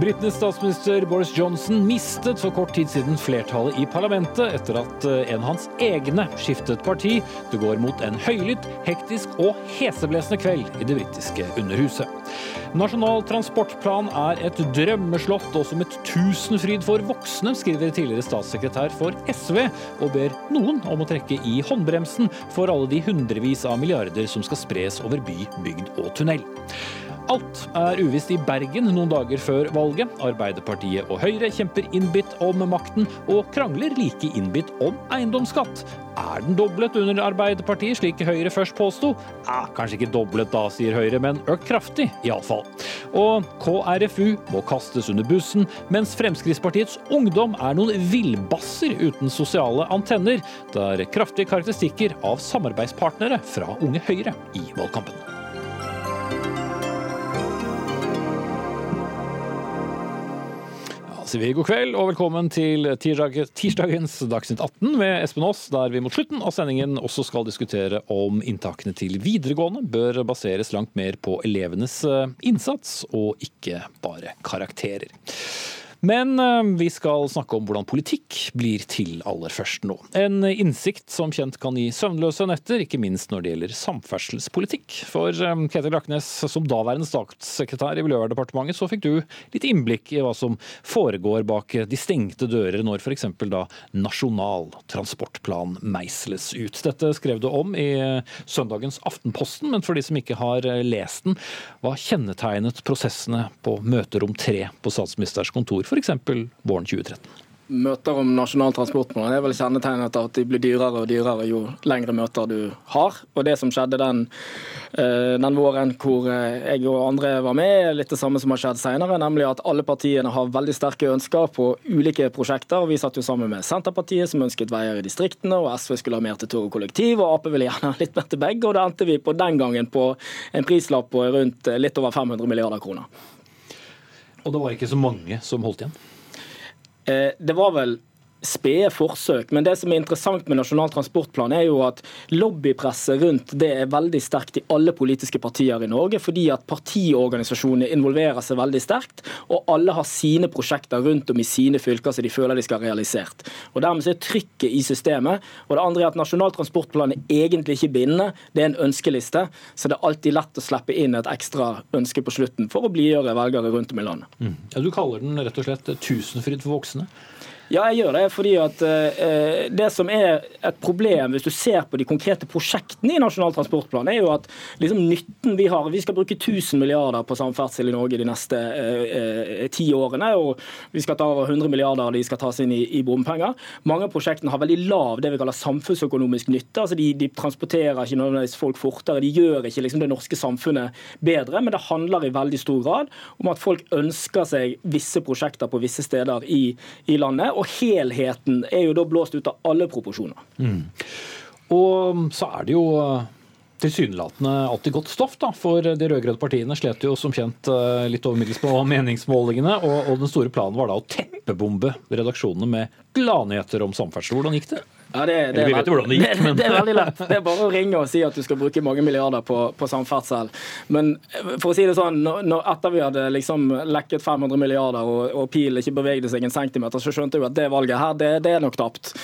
Britenes statsminister Boris Johnson mistet for kort tid siden flertallet i parlamentet etter at eh, en av hans egne skiftet parti. Det går mot en høylytt, hektisk og heseblesende kveld i det britiske Underhuset. Nasjonal transportplan er et drømmeslott og som et tusenfryd for voksne, skriver tidligere statssekretær for SV, og ber noen om å trekke i håndbremsen for alle de hundrevis av milliarder som skal spres over by, bygd og tunnel. Alt er uvisst i Bergen noen dager før valget. Arbeiderpartiet og Høyre kjemper innbitt om makten, og krangler like innbitt om eiendomsskatt. Er den doblet under Arbeiderpartiet, slik Høyre først påsto? Eh, kanskje ikke doblet da, sier Høyre, men økt kraftig, iallfall. Og KrFU må kastes under bussen, mens Fremskrittspartiets ungdom er noen villbasser uten sosiale antenner. Det er kraftige karakteristikker av samarbeidspartnere fra Unge Høyre i valgkampen. Sier vi god kveld og velkommen til tirsdag, tirsdagens Dagsnytt 18 med Espen Aas, der vi mot slutten av sendingen også skal diskutere om inntakene til videregående bør baseres langt mer på elevenes eh, innsats og ikke bare karakterer. Men eh, vi skal snakke om hvordan politikk blir til aller først nå. En innsikt som kjent kan gi søvnløse netter, ikke minst når det gjelder samferdselspolitikk. For eh, Ketil Raknes, som daværende statssekretær i Miljøverndepartementet, så fikk du litt innblikk i hva som foregår bak de stengte dører når f.eks. da Nasjonal transportplan meisles ut. Dette skrev du om i eh, søndagens Aftenposten, men for de som ikke har lest den, hva kjennetegnet prosessene på møterom tre på statsministerens kontor f.eks. våren 2013? Møter om Nasjonal transportplan er vel kjennetegnet av at de blir dyrere og dyrere jo lengre møter du har. Og Det som skjedde den, eh, den våren hvor eh, jeg og andre var med, er litt det samme som har skjedd senere. Nemlig at alle partiene har veldig sterke ønsker på ulike prosjekter. Vi satt jo sammen med Senterpartiet, som ønsket veier i distriktene, og SV skulle ha mer til tog og kollektiv, og Ap ville gjerne ha litt mer til begge. Og da endte vi på den gangen på en prislapp på rundt litt over 500 milliarder kroner. Og det var ikke så mange som holdt igjen? Eh, det var vel spede forsøk. Men det som er interessant med Nasjonal transportplan, er jo at lobbypresset rundt det er veldig sterkt i alle politiske partier i Norge, fordi at partiorganisasjonene involverer seg veldig sterkt, og alle har sine prosjekter rundt om i sine fylker som de føler de skal ha realisert. Og Dermed er trykket i systemet. Og det andre er at Nasjonal transportplan er egentlig ikke bindende, det er en ønskeliste. Så det er alltid lett å slippe inn et ekstra ønske på slutten for å blidgjøre velgere rundt om i landet. Mm. Ja, du kaller den rett og slett tusenfryd for voksne? Ja, jeg gjør det. fordi at eh, Det som er et problem, hvis du ser på de konkrete prosjektene i Nasjonal transportplan, er jo at liksom, nytten vi har Vi skal bruke 1000 milliarder på samferdsel i Norge de neste uh, ti årene. og Vi skal ta over 100 milliarder de skal tas inn i, i bompenger. Mange av prosjektene har veldig lav det vi kaller samfunnsøkonomisk nytte. altså De, de transporterer ikke nødvendigvis folk fortere. De gjør ikke liksom, det norske samfunnet bedre, men det handler i veldig stor grad om at folk ønsker seg visse prosjekter på visse steder i, i landet og helheten er jo da blåst ut av alle proporsjoner. Mm. Og så er det jo eh, tilsynelatende alltid godt stoff, da, for de rød-grønne partiene slet jo som kjent eh, litt over middels på meningsmålingene, og, og, den store planen var da å teppebombe redaksjonene med gladnyheter om samferdsel. Hvordan gikk det? Ja, det, det, vi vet jo hvordan det gikk, men... det, er veldig lett. Det er bare å ringe og si at du skal bruke mange milliarder på, på samferdsel. Men for å si det sånn, når, etter vi hadde liksom lekket 500 milliarder og, og pilen ikke bevegde seg en centimeter, så skjønte vi at det valget her, det, det er nok tapt.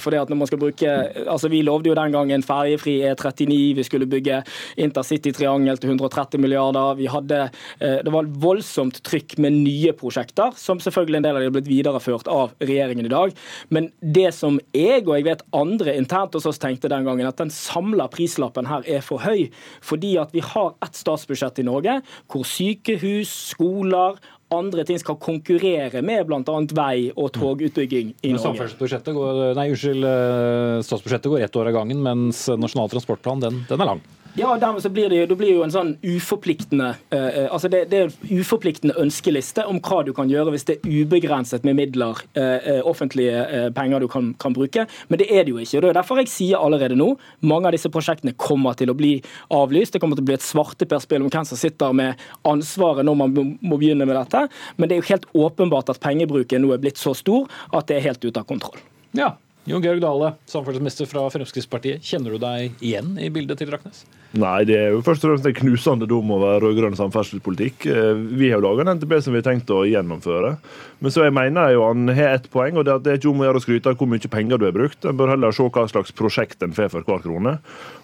For fordi at når man skal bruke, altså Vi lovde jo den gangen ferjefri E39, vi skulle bygge intercity-triangel til 130 milliarder. vi hadde, eh, Det var voldsomt trykk med nye prosjekter, som selvfølgelig en del av de har blitt videreført av regjeringen i dag. Men det som jeg og jeg vet vet andre internt hos oss tenkte den gangen at den samla prislappen her er for høy, fordi at vi har ett statsbudsjett i Norge hvor sykehus, skoler, andre ting skal konkurrere med bl.a. vei og togutbygging i Norge. Går, nei, unnskyld, eh, statsbudsjettet går ett år av gangen, mens Nasjonal transportplan den, den er lang. Ja, dermed så blir det, det blir jo en sånn uforpliktende eh, eh, altså det, det, er uforpliktende ønskeliste om hva du kan gjøre hvis det er ubegrenset med midler, eh, eh offentlige eh, penger du kan, kan, bruke. Men det er det jo ikke. og Det er derfor jeg sier allerede nå mange av disse prosjektene kommer til å bli avlyst. Det kommer til å bli et svarteperspill om hvem som sitter med ansvaret når man må begynne med dette. Men det er jo helt åpenbart at pengebruken nå er blitt så stor at det er helt ute av kontroll. Ja, Jon Georg Dale, samferdselsminister fra Fremskrittspartiet. Kjenner du deg igjen i bildet til Raknes? Nei, det er jo først og fremst en knusende dom over rød-grønn samferdselspolitikk. Eh, vi har jo laga en NTP som vi har tenkt å gjennomføre. Men så jeg mener jo han har ett poeng, og det er at det er ikke om å gjøre å skryte av hvor mye penger du har brukt. En bør heller se hva slags prosjekt en får for hver krone.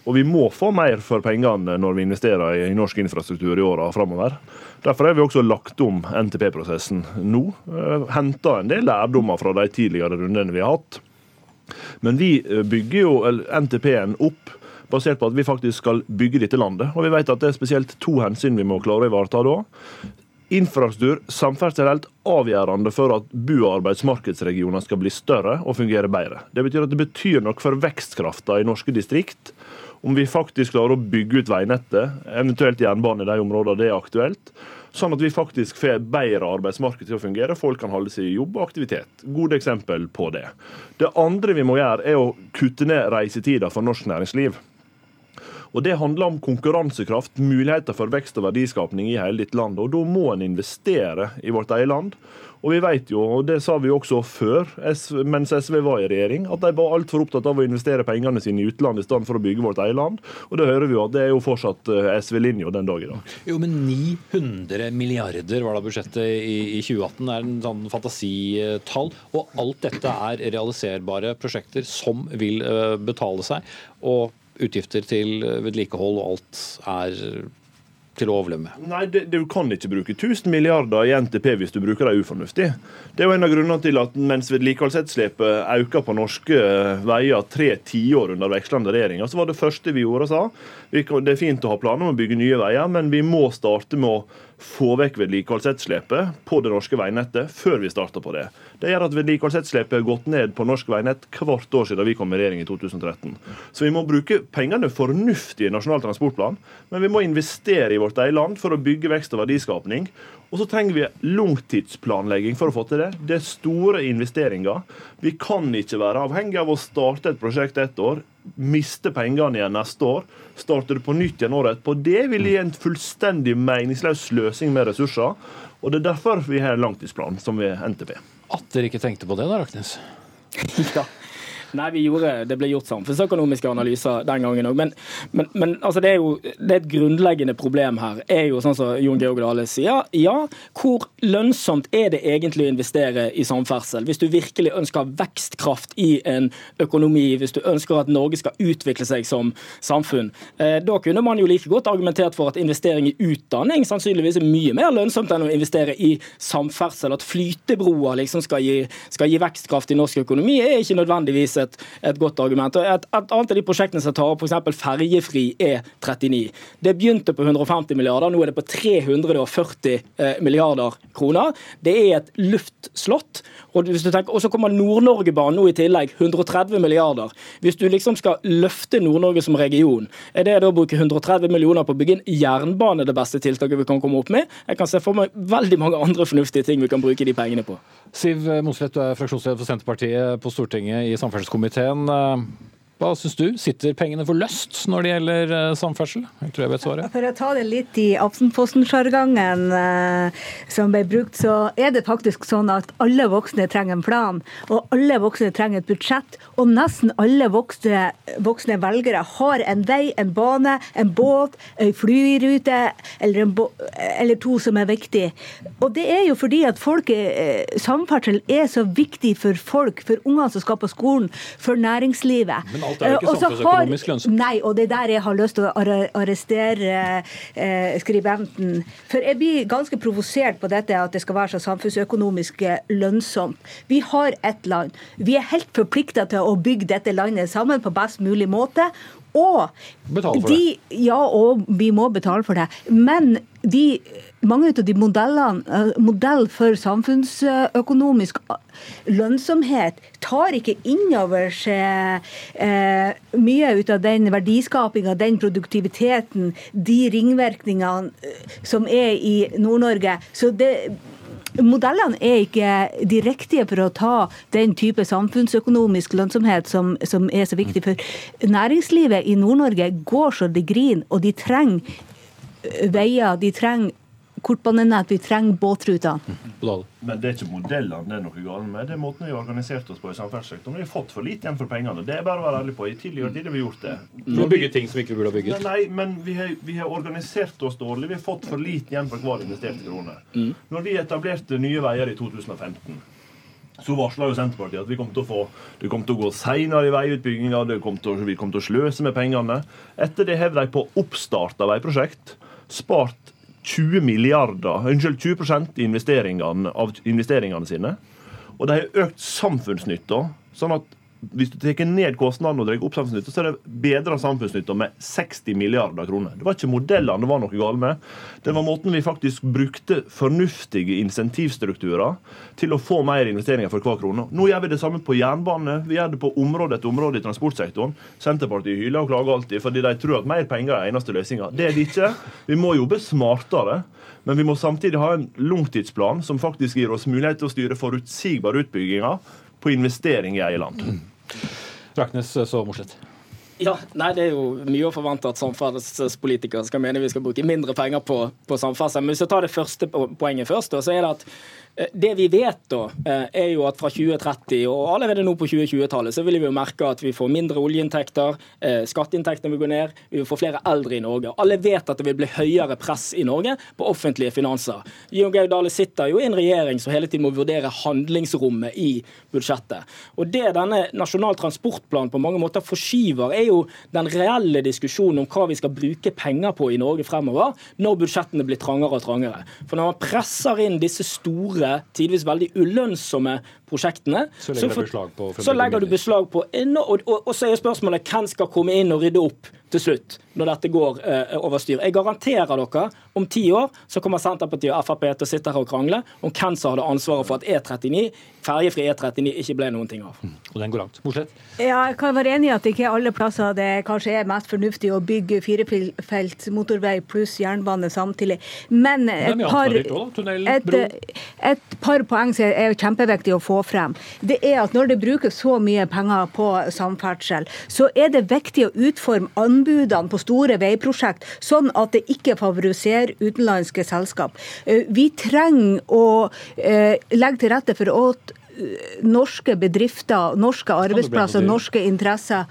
Og vi må få mer for pengene når vi investerer i norsk infrastruktur i åra framover. Derfor har vi også lagt om NTP-prosessen nå. Eh, Henta en del lærdommer fra de tidligere rundene vi har hatt. Men vi eh, bygger jo NTP-en opp basert på at vi faktisk skal bygge dette landet. Og vi vet at det er spesielt to hensyn vi må klare å ivareta da. Infrastruktur, samferdsel er helt avgjørende for at bu- og arbeidsmarkedsregioner skal bli større og fungere bedre. Det betyr at det betyr noe for vekstkrafta i norske distrikt om vi faktisk klarer å bygge ut veinettet, eventuelt jernbane i de områdene det er aktuelt. Sånn at vi faktisk får bedre arbeidsmarked til å fungere. Folk kan holde seg i jobb og aktivitet. Gode eksempel på det. Det andre vi må gjøre, er å kutte ned reisetida for norsk næringsliv. Og Det handler om konkurransekraft, muligheter for vekst og verdiskapning i hele ditt land. Og Da må en investere i vårt eget land. Og vi vet jo, og det sa vi også før, mens SV var i regjering, at de var altfor opptatt av å investere pengene sine i utlandet i stedet for å bygge vårt eget land. Og det hører vi jo at det er jo fortsatt eh, SV-linja den dag i dag. Jo, men 900 milliarder var da budsjettet i 2018. Det er en sånn fantasitall. Og alt dette er realiserbare prosjekter som vil eh, betale seg. Og utgifter til vedlikehold og alt er til å overleve med? Nei, det, Du kan ikke bruke 1000 milliarder i NTP hvis du bruker det ufornuftig. Det er jo en av grunnene til at mens vedlikeholdsetterslepet øker på norske veier tre tiår under vekslende regjeringer, så var det første vi gjorde, sa det er fint å ha planer om å bygge nye veier, men vi må starte med å få vekk vedlikeholdsetterslepet på det norske veinettet før vi starter på det. Det gjør at vedlikeholdsetterslepet har gått ned på norsk veinett hvert år siden vi kom i regjering i 2013. Så vi må bruke pengene fornuftig i Nasjonal transportplan, men vi må investere i vårt eget land for å bygge vekst og verdiskapning. Og så trenger vi langtidsplanlegging for å få til det. Det er store investeringer. Vi kan ikke være avhengig av å starte et prosjekt ett år, miste pengene igjen neste år, starte det på nytt igjen året etterpå. Det vil gi en fullstendig meningsløs sløsing med ressurser. Og det er derfor vi har en langtidsplan som vi er NTP. At dere ikke tenkte på det da, Raknes? ja. Nei, vi gjorde, Det ble gjort samfunnsøkonomiske analyser den gangen òg. Men, men, men altså det er jo det er et grunnleggende problem her. er jo sånn som Jon Georg Dale sier. Ja, hvor lønnsomt er det egentlig å investere i samferdsel? Hvis du virkelig ønsker vekstkraft i en økonomi, hvis du ønsker at Norge skal utvikle seg som samfunn, eh, da kunne man jo like godt argumentert for at investering i utdanning sannsynligvis er mye mer lønnsomt enn å investere i samferdsel. At flytebroer liksom skal gi, skal gi vekstkraft i norsk økonomi, er ikke nødvendigvis et, et godt argument. Og et, et, annet av de prosjektene som tar opp, f.eks. ferjefri E39. Det begynte på 150 milliarder, nå er det på 340 eh, milliarder kroner. Det er et luftslott. Og, så kommer Nord-Norgebanen nå i tillegg, 130 milliarder. Hvis du liksom skal løfte Nord-Norge som region, er det da å bruke 130 millioner på å bygge en jernbane det beste tiltaket vi kan komme opp med? Jeg kan se for meg veldig mange andre fornuftige ting vi kan bruke de pengene på. Siv Mossleth, du er fraksjonsleder for Senterpartiet på Stortinget i samferdselskomiteen. Hva syns du? Sitter pengene for løst når det gjelder eh, samferdsel? Jeg tror jeg vet svaret. For å ta det litt i Aftenposten-sjargongen eh, som ble brukt, så er det faktisk sånn at alle voksne trenger en plan. Og alle voksne trenger et budsjett. Og nesten alle voksne, voksne velgere har en vei, en bane, en båt, en flyrute eller, en eller to som er viktig. Og det er jo fordi at folk, eh, samferdsel er så viktig for folk, for ungene som skal på skolen, for næringslivet. Men alt er jo ikke eh, samfunnsøkonomisk lønnsomt. Nei, og det er der jeg har lyst til å arrestere eh, skribenten. For jeg blir ganske provosert på dette at det skal være så samfunnsøkonomisk eh, lønnsomt. Vi har ett land. Vi er helt forplikta til å bygge dette landet sammen på best mulig måte. Og for de, det. Ja, og vi må betale for det. Men de, mange av de modellene, eh, modell for samfunnsøkonomisk lønnsomhet tar ikke inn over seg eh, mye ut av den verdiskapinga, den produktiviteten, de ringvirkningene eh, som er i Nord-Norge. Så det Modellene er ikke de riktige for å ta den type samfunnsøkonomisk lønnsomhet som, som er så viktig. For næringslivet i Nord-Norge går så det griner, og de trenger veier, de trenger kortbanenett, vi trenger båtrutene. Men det er ikke modellene det er noe galt med. Det er måten vi har organisert oss på i samferdselssektoren. Vi har fått for lite igjen for pengene. Det er bare å være ærlig på. I tidligere tider har vi gjort det. Vi har bygget ting som vi ikke burde ha bygget. Nei, men vi har, vi har organisert oss dårlig. Vi har fått for lite igjen for hver investerte krone. Når vi etablerte Nye Veier i 2015 så varsla jo Senterpartiet at vi kom til å få, det kom til å gå seinere i veiutbygginga, vi kom til å sløse med pengene. Etter det har de på oppstart av veiprosjekt spart 20 milliarder, unnskyld, 20 i investeringene, av investeringene sine. Og de har økt samfunnsnytta, sånn at hvis du tar ned kostnadene og drar opp samfunnsnytta, så er det bedra samfunnsnytta med 60 milliarder kroner. Det var ikke modellene det var noe galt med. Det var måten vi faktisk brukte fornuftige insentivstrukturer til å få mer investeringer for hver krone. Nå gjør vi det samme på jernbane. Vi gjør det på område etter område i transportsektoren. Senterpartiet hyler og klager alltid fordi de tror at mer penger er eneste løsninga. Det er det ikke. Vi må jobbe smartere. Men vi må samtidig ha en langtidsplan som faktisk gir oss mulighet til å styre forutsigbare utbygginger på investering i eget land. Raknes så morsomt. Ja, nei, Det er jo mye å forvente at samferdselspolitikere skal mene vi skal bruke mindre penger på, på samferdsel. Men hvis jeg tar det første poenget først, så er det at Eh, det vi vet, da, eh, er jo at fra 2030 og allerede nå på 2020-tallet så vil vi jo merke at vi får mindre oljeinntekter, eh, skatteinntektene vil gå ned, vi vil få flere eldre i Norge. Alle vet at det vil bli høyere press i Norge på offentlige finanser. Jon Gaudale Dale sitter jo i en regjering som hele tiden må vurdere handlingsrommet i budsjettet. Og Det denne Nasjonal transportplan på mange måter forskyver, er jo den reelle diskusjonen om hva vi skal bruke penger på i Norge fremover, når budsjettene blir trangere og trangere. For når man presser inn disse store tidvis veldig ulønnsomme prosjektene, så legger, så, for, så legger du beslag på og, og, og, så er spørsmålet hvem skal komme inn og rydde opp til slutt, når dette går eh, over styr. Jeg garanterer dere, om ti år så kommer Senterpartiet og Frp til å sitte her og krangle om hvem som hadde ansvaret for at E39, ferjefri E39 ikke ble noen ting av. Mm. Og den går langt. Morslett? Ja, jeg kan være enig i at det ikke er alle plasser det kanskje er mest fornuftig å bygge firefelts motorvei pluss jernbane samtidig. Men et par, et, et par poeng som er kjempeviktig å få frem, det er at når det brukes så mye penger på samferdsel, så er det viktig å utforme anbudene på store veiprosjekt sånn at det ikke favoriserer utenlandske selskap. Eh, vi trenger å eh, legge til rette for at eh, norske bedrifter, norske arbeidsplasser, norske interesser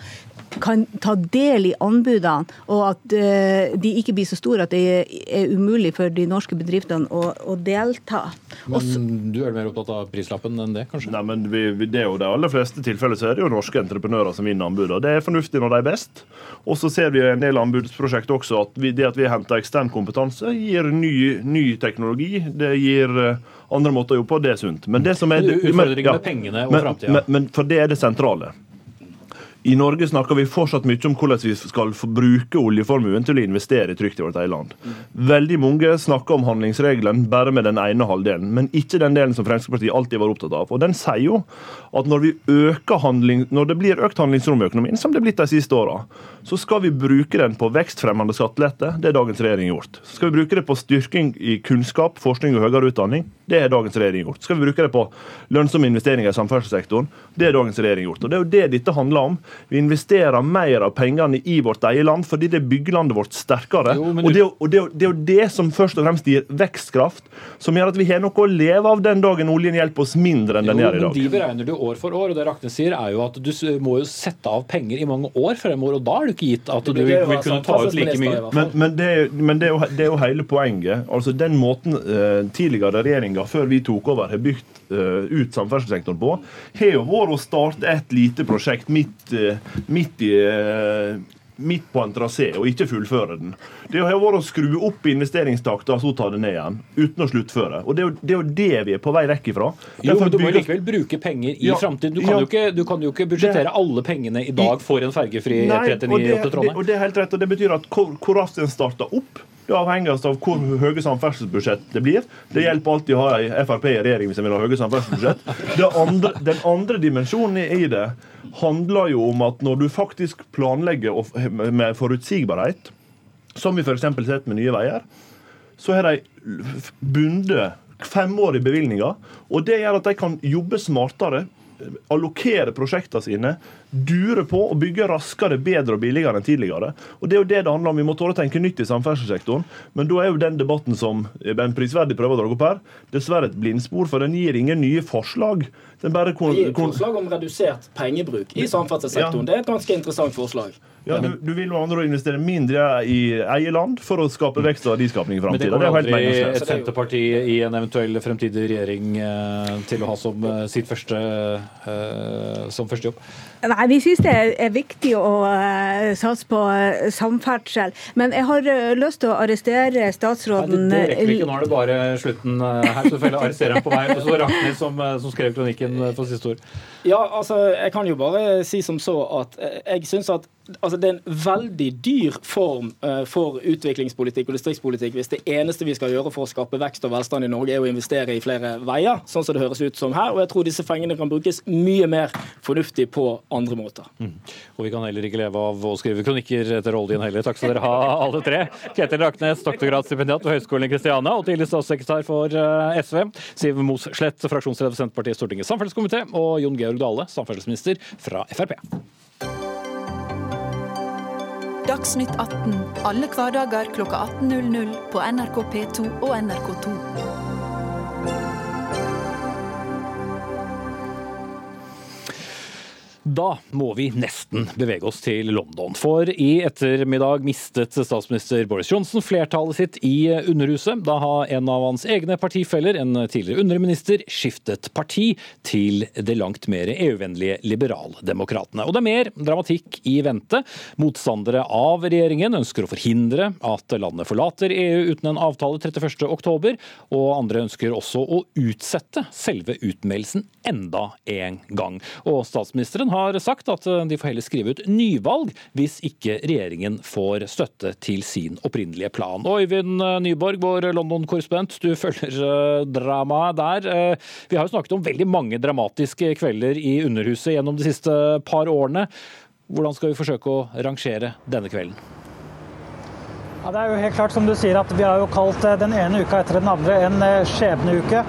kan ta del i anbudene, og at uh, de ikke blir så store at det er umulig for de norske bedriftene å, å delta. Men Også, du er mer opptatt av prislappen enn det, kanskje? Nei, men vi, det er jo de aller fleste tilfeller så er det jo norske entreprenører som vinner anbudene. Det er fornuftig når de er best. Og så ser vi i en del anbudsprosjekt også at vi, det at vi henter ekstern kompetanse, gir ny, ny teknologi. Det gir uh, andre måter å jobbe på, det er sunt. Men det som er Utfordringen med pengene og framtida. Men, men for det er det sentrale. I Norge snakker vi fortsatt mye om hvordan vi skal bruke oljeformuen til å investere trygt i vårt eget land. Veldig mange snakker om handlingsregelen bare med den ene halvdelen, men ikke den delen som Fremskrittspartiet alltid var opptatt av. Og Den sier jo at når, når det blir økt handlingsrom i økonomien, som det er blitt de siste åra, så skal vi bruke den på vekstfremmende skattelette. Det er dagens regjering gjort. Så skal vi bruke det på styrking i kunnskap, forskning og høyere utdanning. Det er dagens regjering gjort. Skal vi bruke det på lønnsomme investeringer i samferdselssektoren? Det er dagens regjering gjort. Og Det er jo det dette handler om. Vi investerer mer av pengene i vårt eget land fordi det bygger landet vårt sterkere. Jo, og, det, og det, det, er jo det som først og fremst gir vekstkraft, som gjør at vi har noe å leve av den dagen oljen hjelper oss mindre enn den gjør i dag. Men de beregner du år for år, og det Rakne sier er jo at du må jo sette av penger i mange år fremover, og da er det ikke gitt at du vil kunne ta ut like mye. Men, men, det, men det, er jo, det, er jo, hele poenget. Altså Den måten uh, tidligere regjeringer før vi tok over, har bygd uh, ut samferdselssektoren på, har jo vært å starte et lite prosjekt midt, uh, midt i midt på en trasé og ikke fullføre den. Det har vært å skru opp investeringstakta og så ta det ned igjen, uten å sluttføre. Og Det er jo det, er jo det vi er på vei vekk ifra. Jo, men Du må jo likevel bruke penger i ja, framtiden. Du, ja, du, kan jo ikke budsjettere alle pengene i dag for en fergefri 39 opp til Trondheim. Og det er helt rett, og det betyr at hvor, hvor raskt en starter opp det avhenger av hvor høye samferdselsbudsjett det blir. Det hjelper alltid å ha en Frp i regjering hvis en vil ha høye samferdselsbudsjett. Andre, den andre dimensjonen i det handler jo om at når du faktisk planlegger med forutsigbarhet, som vi f.eks. har sett med Nye Veier, så har de bundet femårige bevilgninger. Og det gjør at de kan jobbe smartere allokere prosjektene sine, dure på og bygge raskere, bedre og billigere enn tidligere. Og Det er jo det det handler om. Vi må tåle å tenke nytt i samferdselssektoren. Men da er jo den debatten som Ben prisverdig prøver å dra opp her, dessverre et blindspor, for den gir ingen nye forslag. Den bare det gir forslag om redusert pengebruk i samferdselssektoren. Ja. Det er et ganske interessant forslag. Ja, du, du vil med andre investere mindre i eierland for å skape vekst og verdiskaping i framtida. Men det kommer aldri et Senterparti i en eventuell fremtidig regjering eh, til å ha som eh, sitt første, uh, som første jobb? Nei, Vi syns det er viktig å uh, satse på uh, samferdsel. Men jeg har lyst til å arrestere statsråden Nei, det, det rekker vi ikke. Nå er det bare slutten her. Så får jeg arrestere ham på vei. Og så Ragnhild som, som skrev kronikken for siste ord. Ja, altså, jeg kan jo bare si som så at jeg syns at altså, det er en veldig dyr form uh, for utviklingspolitikk og distriktspolitikk hvis det eneste vi skal gjøre for å skape vekst og velstand i Norge, er å investere i flere veier, sånn som det høres ut som her. Og jeg tror disse pengene kan brukes mye mer fornuftig på andre måter. Mm. Og vi kan heller ikke leve av å skrive kronikker etter rollen din heller. Takk skal dere ha, alle tre. Ketil Raknes, doktorgradsstipendiat ved Høgskolen i Kristiania og tidligere statssekretær for uh, SV. Siv Mos Slett, fraksjonsleder for Senterpartiet i Stortingets samferdselskomité. Og Jon Georg Dale, samferdselsminister fra Frp. Dagsnytt 18 alle hverdager kl 18.00 på NRK P2 og NRK2. Da må vi nesten bevege oss til London. For i ettermiddag mistet statsminister Boris Johnson flertallet sitt i Underhuset da har en av hans egne partifeller, en tidligere underminister, skiftet parti til det langt mer EU-vennlige Liberaldemokratene. Og det er mer dramatikk i vente. Motstandere av regjeringen ønsker å forhindre at landet forlater EU uten en avtale 31.10, og andre ønsker også å utsette selve utmeldelsen enda en gang. Og statsministeren har har sagt at eh, de får heller skrive ut nyvalg hvis ikke regjeringen får støtte til sin opprinnelige plan. Og Øyvind eh, Nyborg, vår London-korrespondent, du følger eh, dramaet der. Vi har jo snakket om veldig mange dramatiske kvelder i Underhuset gjennom de siste par årene. Hvordan skal vi forsøke å rangere denne kvelden? Ja, det er jo helt klart som du sier at Vi har jo kalt den ene uka etter den andre en skjebneuke.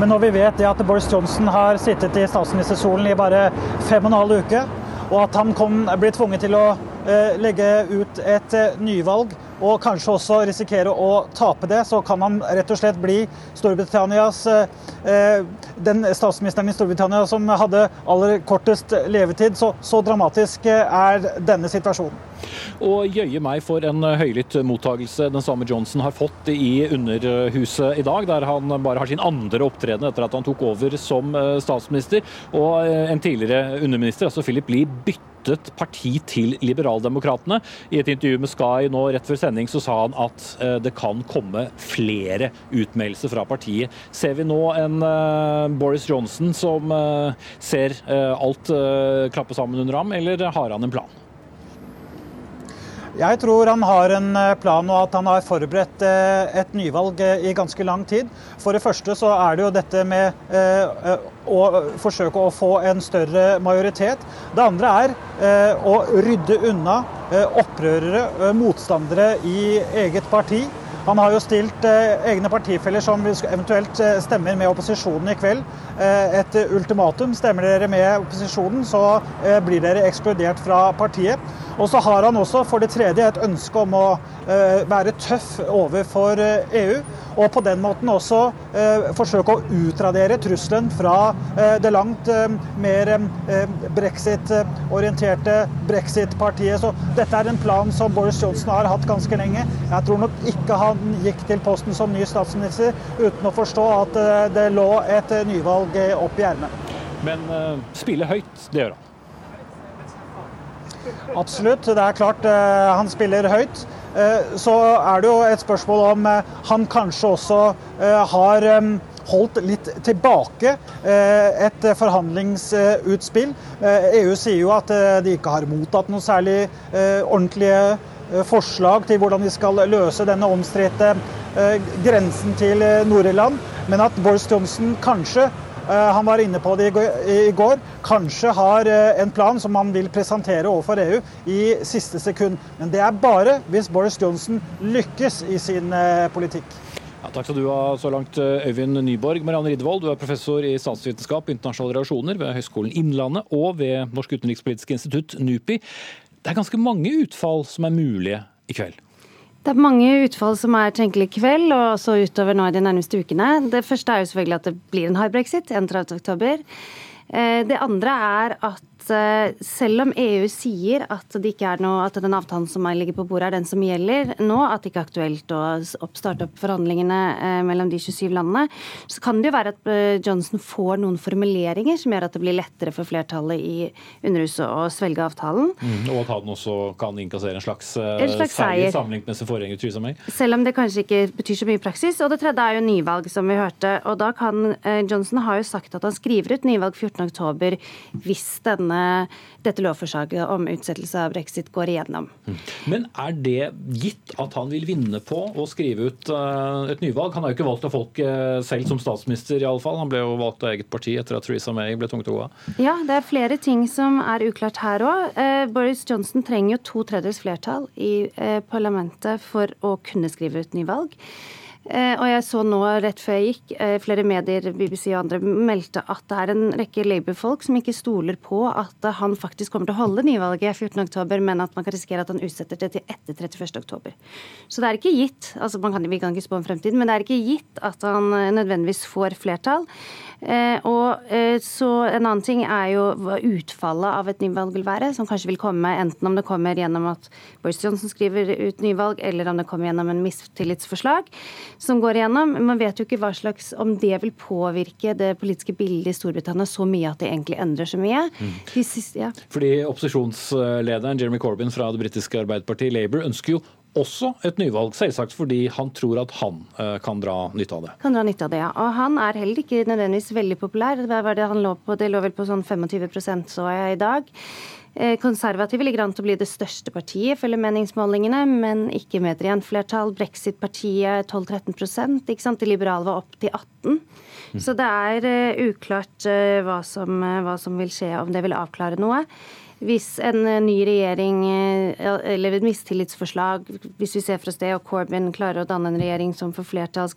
Men når vi vet det at Boris Johnson har sittet i statsministerstolen i bare fem og en halv uke, og at han kom, blir tvunget til å eh, legge ut et eh, nyvalg og kanskje også risikere å tape det, så kan han rett og slett bli Storbritannias eh, den statsministeren i Storbritannia som hadde aller kortest levetid. Så, så dramatisk er denne situasjonen. Og jøye meg for en høylytt mottagelse den samme Johnson har fått i Underhuset i dag, der han bare har sin andre opptreden etter at han tok over som eh, statsminister. Og eh, en tidligere underminister, altså Philip Lee, byttet parti til Liberaldemokratene. I et intervju med Sky nå rett før sending så sa han at eh, det kan komme flere utmeldelser fra partiet. Ser vi nå en Boris Johnson som ser alt klappe sammen under ham, eller har han en plan? Jeg tror han har en eh, plan og at han har forberedt eh, et nyvalg eh, i ganske lang tid. For det første så er det jo dette med å forsøke å få en større majoritet. Det andre er å rydde unna opprørere, motstandere i eget parti. Han har jo stilt egne partifeller som eventuelt stemmer med opposisjonen i kveld, et ultimatum. Stemmer dere med opposisjonen, så blir dere ekskludert fra partiet. Og så har han også for det tredje et ønske om å eh, være tøff overfor EU. Eh, e og på den måten også eh, forsøke å utradere trusselen fra det langt mer brexit-orienterte brexit-partiet. Så dette er en plan som Boris Johnson har hatt ganske lenge. Jeg tror nok ikke han gikk til posten som ny statsminister uten å forstå at det lå et nyvalg opp i ermet. Men spille høyt, det gjør han. Absolutt. Det er klart eh, han spiller høyt. Eh, så er det jo et spørsmål om eh, han kanskje også har holdt litt tilbake et forhandlingsutspill. EU e sier jo at de ikke har mottatt noe særlig ordentlige forslag til hvordan de skal løse denne omstridte grensen til Nord-Irland, men at Boris Johnson kanskje Eh, han var inne på det i går. Kanskje har eh, en plan som han vil presentere overfor EU i siste sekund. Men det er bare hvis Boris Johnson lykkes i sin eh, politikk. Ja, takk skal du ha så langt, Øyvind Nyborg. Marianne Ridvold, du er professor i statsvitenskap og internasjonale relasjoner ved Høgskolen Innlandet og ved Norsk utenrikspolitisk institutt, NUPI. Det er ganske mange utfall som er mulige i kveld? Det er mange utfall som er tenkelig i kveld, og også utover nå i de nærmeste ukene. Det første er jo selvfølgelig at det blir en hard brexit 31.10. Eh, det andre er at Eh, selv om EU sier at, det ikke er noe, at den avtalen som ligger på bordet, er den som gjelder nå, at det ikke er aktuelt å starte opp forhandlingene eh, mellom de 27 landene, så kan det jo være at eh, Johnson får noen formuleringer som gjør at det blir lettere for flertallet i Underhuset å svelge avtalen. Mm, og at han også kan innkassere en slags, en slags seier sammenlignet med sin forgjenger Theresa May. Selv om det kanskje ikke betyr så mye i praksis. Og det tredje er jo nyvalg, som vi hørte. Og da kan Johnson har jo sagt at han skriver ut nyvalg 14.10 hvis denne dette lovforslaget om utsettelse av brexit går igjennom. Men er det gitt at han vil vinne på å skrive ut eh, et nyvalg? Han er jo ikke valgt av folk eh, selv som statsminister, i alle fall. Han ble jo valgt av eget parti etter at Theresa May ble gå Ja, det er flere ting som er uklart her òg. Eh, Boris Johnson trenger jo to tredjedels flertall i parlamentet for å kunne skrive ut nyvalg. Eh, og jeg så nå rett før jeg gikk, eh, flere medier, BBC og andre, meldte at det er en rekke Labour-folk som ikke stoler på at han faktisk kommer til å holde nyvalget 14.10, men at man kan risikere at han utsetter det til etter 31.10. Så det er ikke gitt, altså kan, vi kan ikke spå om fremtiden, men det er ikke gitt at han eh, nødvendigvis får flertall. Og så En annen ting er jo hva utfallet av et nyvalg vil være, som kanskje vil komme enten om det kommer gjennom at Boris Johnson skriver ut nyvalg, eller om det kommer gjennom en mistillitsforslag som går igjennom. Man vet jo ikke hva slags, om det vil påvirke det politiske bildet i Storbritannia så mye at det egentlig endrer så mye. Mm. Siste, ja. Fordi Opposisjonslederen Jeremy Corbyn fra det britiske Arbeiderpartiet Labour ønsker jo også et nyvalg, selvsagt fordi han tror at han uh, kan dra nytte av det. Kan dra nytte av det, ja. Og han er heller ikke nødvendigvis veldig populær. Hva var det han lå på? Det lå vel på sånn 25 så jeg i dag. Eh, konservative ligger an til å bli det største partiet, følger meningsmålingene, men ikke med et rent flertall. Brexit-partiet 12-13 ikke sant? De liberale var opp til 18 mm. Så det er uh, uklart uh, hva, som, hva, som, vil skje, om det vil avklare noe. Hvis en ny regjering, eller et mistillitsforslag, hvis vi ser fra sted, og Corbyn klarer å danne en regjering som får flertall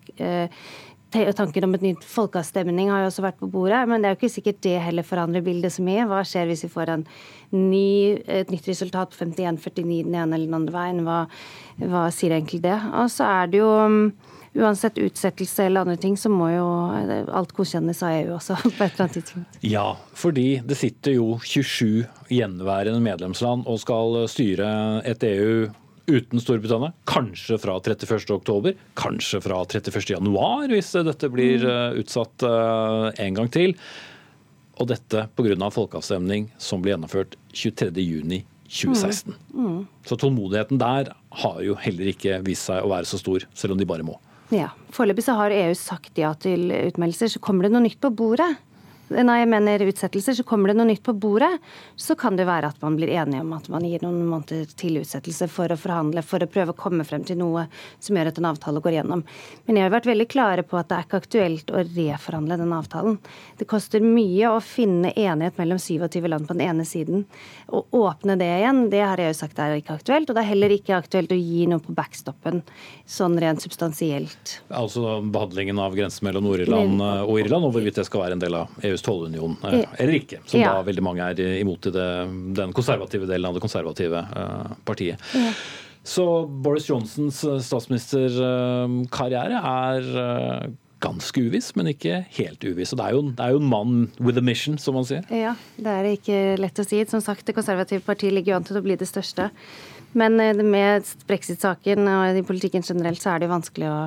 Tanken om et nytt folkeavstemning har jo også vært på bordet, men det er jo ikke sikkert det heller forandrer bildet så mye. Hva skjer hvis vi får ny, et nytt resultat på 51-49 den ene eller den andre veien? Hva, hva sier egentlig det? Og så er det jo um, uansett utsettelse eller andre ting, så må jo alt godkjennes av EU også på et eller annet tidspunkt. Ja, fordi det sitter jo 27 gjenværende medlemsland og skal styre et EU uten Storbritannia. Kanskje fra 31.10, kanskje fra 31.1 hvis dette blir eh, utsatt eh, en gang til. Og dette pga. folkeavstemning som ble gjennomført 23.6.2016. Mm. Mm. Så tålmodigheten der har jo heller ikke vist seg å være så stor, selv om de bare må. Ja, Foreløpig så har EU sagt ja til utmeldelser. Så kommer det noe nytt på bordet nei, jeg mener utsettelser, så kommer det noe nytt på bordet, så kan det være at man blir enige om at man gir noen måneder til utsettelse for å forhandle, for å prøve å komme frem til noe som gjør at en avtale går gjennom. Men jeg har vært veldig klare på at det er ikke aktuelt å reforhandle den avtalen. Det koster mye å finne enighet mellom 27 land på den ene siden. Å åpne det igjen, det har jeg jo sagt er ikke aktuelt. Og det er heller ikke aktuelt å gi noe på backstoppen, sånn rent substansielt. Altså behandlingen av grensen mellom Nord-Irland og Irland, og hvorvidt det skal være en del av EUs EUs tollunion eh, eller ikke. Som ja. da veldig mange er imot i det, den konservative delen av det konservative uh, partiet. Ja. Så Boris Johnsons eh, statsministerkarriere er ganske uviss, men ikke helt uviss. Og det er, jo, det er, jo, en mann with a mission, som man sier. Ja, det er ikke lett å si. Som sagt, Det konservative partiet ligger jo an til å bli det største. Men med brexit-saken og i politikken generelt så er det jo vanskelig å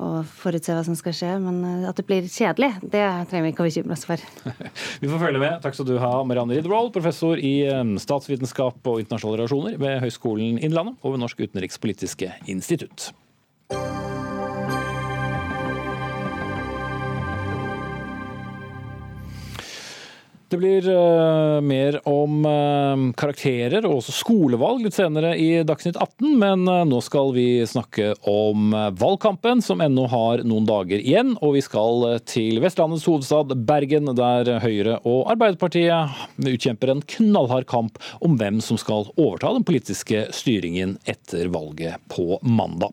og forutse hva som skal skje. Men eh, at det blir kjedelig, det trenger vi ikke å bekymre oss for. vi får følge med. Takk skal du ha, Marianne Riddervold, professor i eh, statsvitenskap og internasjonale relasjoner ved Høgskolen Innlandet og ved Norsk utenrikspolitiske institutt. Det blir uh, mer om uh, karakterer og også skolevalg litt senere i Dagsnytt 18, men uh, nå skal vi snakke om valgkampen, som ennå har noen dager igjen. Og vi skal til Vestlandets hovedstad Bergen, der Høyre og Arbeiderpartiet utkjemper en knallhard kamp om hvem som skal overta den politiske styringen etter valget på mandag.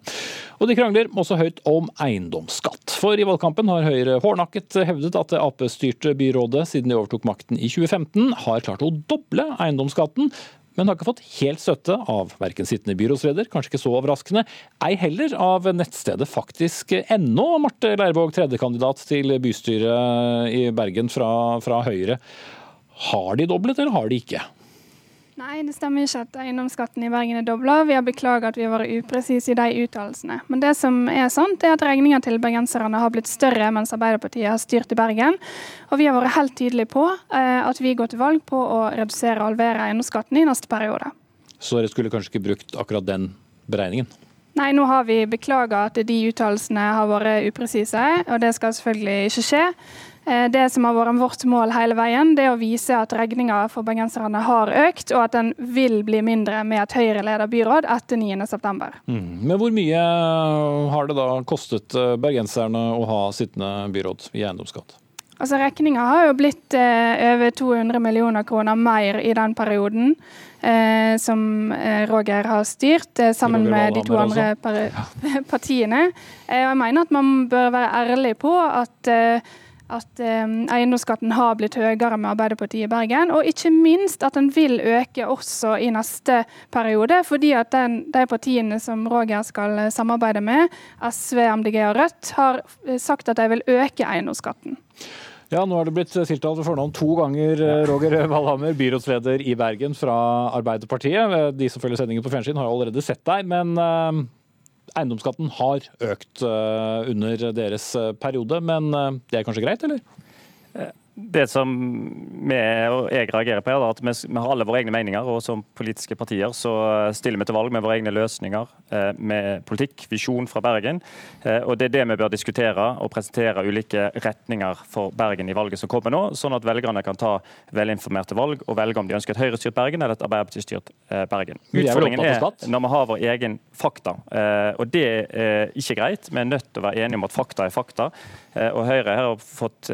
Og de krangler også høyt om eiendomsskatt. For i valgkampen har Høyre hårdnakket hevdet at det Ap-styrte byrådet siden de overtok makten makten i 2015 har klart å doble eiendomsskatten, men har ikke fått helt støtte av verken sittende byrådsleder, kanskje ikke så overraskende, ei heller av nettstedet faktisk ennå. Marte Leirvåg, tredjekandidat til bystyret i Bergen fra, fra Høyre. Har de doblet, eller har de ikke? Nei, det stemmer ikke at eiendomsskatten i Bergen er dobla. Vi har beklaget at vi har vært upresise i de uttalelsene. Men det som er sant, er at regninga til bergenserne har blitt større mens Arbeiderpartiet har styrt i Bergen. Og vi har vært helt tydelige på eh, at vi går til valg på å redusere og halvere eiendomsskatten i neste periode. Så dere skulle kanskje ikke brukt akkurat den beregningen? Nei, nå har vi beklaga at de uttalelsene har vært upresise, og det skal selvfølgelig ikke skje. Eh, det som har vært vårt mål hele veien, det er å vise at regninga for bergenserne har økt, og at den vil bli mindre med et Høyre-ledet byråd etter 9.9. Mm. Men hvor mye har det da kostet eh, bergenserne å ha sittende byråd i eiendomsskatt? Altså Regninga har jo blitt eh, over 200 millioner kroner mer i den perioden eh, som eh, Roger har styrt, eh, sammen med de to andre partiene. jeg mener at man bør være ærlig på at at eh, eiendomsskatten har blitt høyere med Arbeiderpartiet i Bergen. Og ikke minst at den vil øke også i neste periode, fordi at den, de partiene som Roger skal eh, samarbeide med, SV, MDG og Rødt, har eh, sagt at de vil øke eiendomsskatten. Ja, Nå har det blitt tiltalt for fornavn to ganger, Roger Valhammer, byrådsleder i Bergen fra Arbeiderpartiet. De som følger sendingen på fjernsyn, har allerede sett deg. Men Eiendomsskatten har økt eh, under deres eh, periode, men eh, det er kanskje greit, eller? Det som vi og jeg reagerer på, er at vi, har alle våre egne meninger. og Som politiske partier så stiller vi til valg med våre egne løsninger, eh, med politikk, visjon fra Bergen. Eh, og Det er det vi bør diskutere og presentere ulike retninger for Bergen i valget som kommer nå, sånn at velgerne kan ta velinformerte valg og velge om de ønsker et Høyre-styrt Bergen eller et Arbeiderparti-styrt eh, Bergen. Utfordringen er når vi har vår egen fakta. Og det er ikke greit. Vi er nødt til å være enige om at fakta er fakta. Og Høyre har fått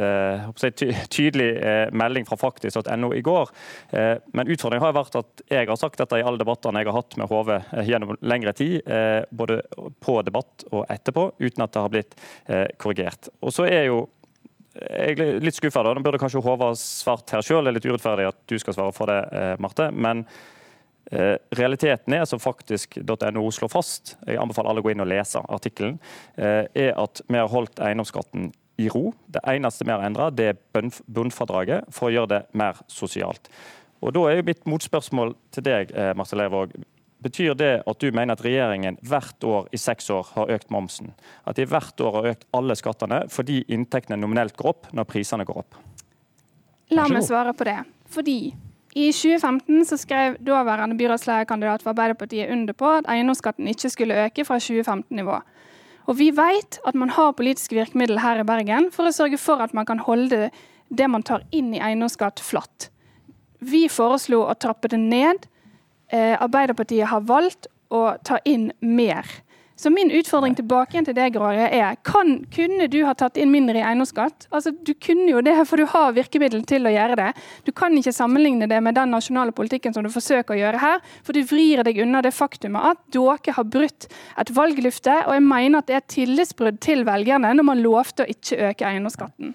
tydelig eh, melding fra faktisk.no i går. Eh, men utfordringen har vært at jeg har sagt dette i alle debattene jeg har hatt med HV eh, gjennom lengre tid, både på debatt og etterpå, uten at det har blitt korrigert. Og så er jo jeg er litt skuffa. Nå burde kanskje Håvard svart her sjøl. Det er litt urettferdig at du skal svare for det, Marte. Men realiteten er, som faktisk.no slår fast, jeg anbefaler alle å gå inn og lese artikkelen, er at vi har holdt eiendomsskatten i ro. Det eneste vi har endra, er bunnfradraget for å gjøre det mer sosialt. Og Da er jo mitt motspørsmål til deg, Marte Marcel Leivåg. Betyr det at du mener at regjeringen hvert år i seks år har økt momsen? At de hvert år har økt alle skattene fordi inntektene nominelt går opp når prisene går opp? La meg svare på det. Fordi i 2015 så skrev daværende byrådslederkandidat for Arbeiderpartiet under på at eiendomsskatten ikke skulle øke fra 2015-nivå. Og vi vet at man har politiske virkemidler her i Bergen for å sørge for at man kan holde det man tar inn i eiendomsskatt, flatt. Vi foreslo å trappe det ned. Eh, Arbeiderpartiet har valgt å ta inn mer. Så min utfordring tilbake igjen til deg, Roger, er kan, kunne du ha tatt inn mindre i eiendomsskatt? Altså, du kunne jo det, for du har virkemiddel til å gjøre det. Du kan ikke sammenligne det med den nasjonale politikken som du forsøker å gjøre her, for du vrir deg unna det faktumet at dere har brutt et valgløfte, og jeg mener at det er et tillitsbrudd til velgerne når man lovte å ikke øke eiendomsskatten.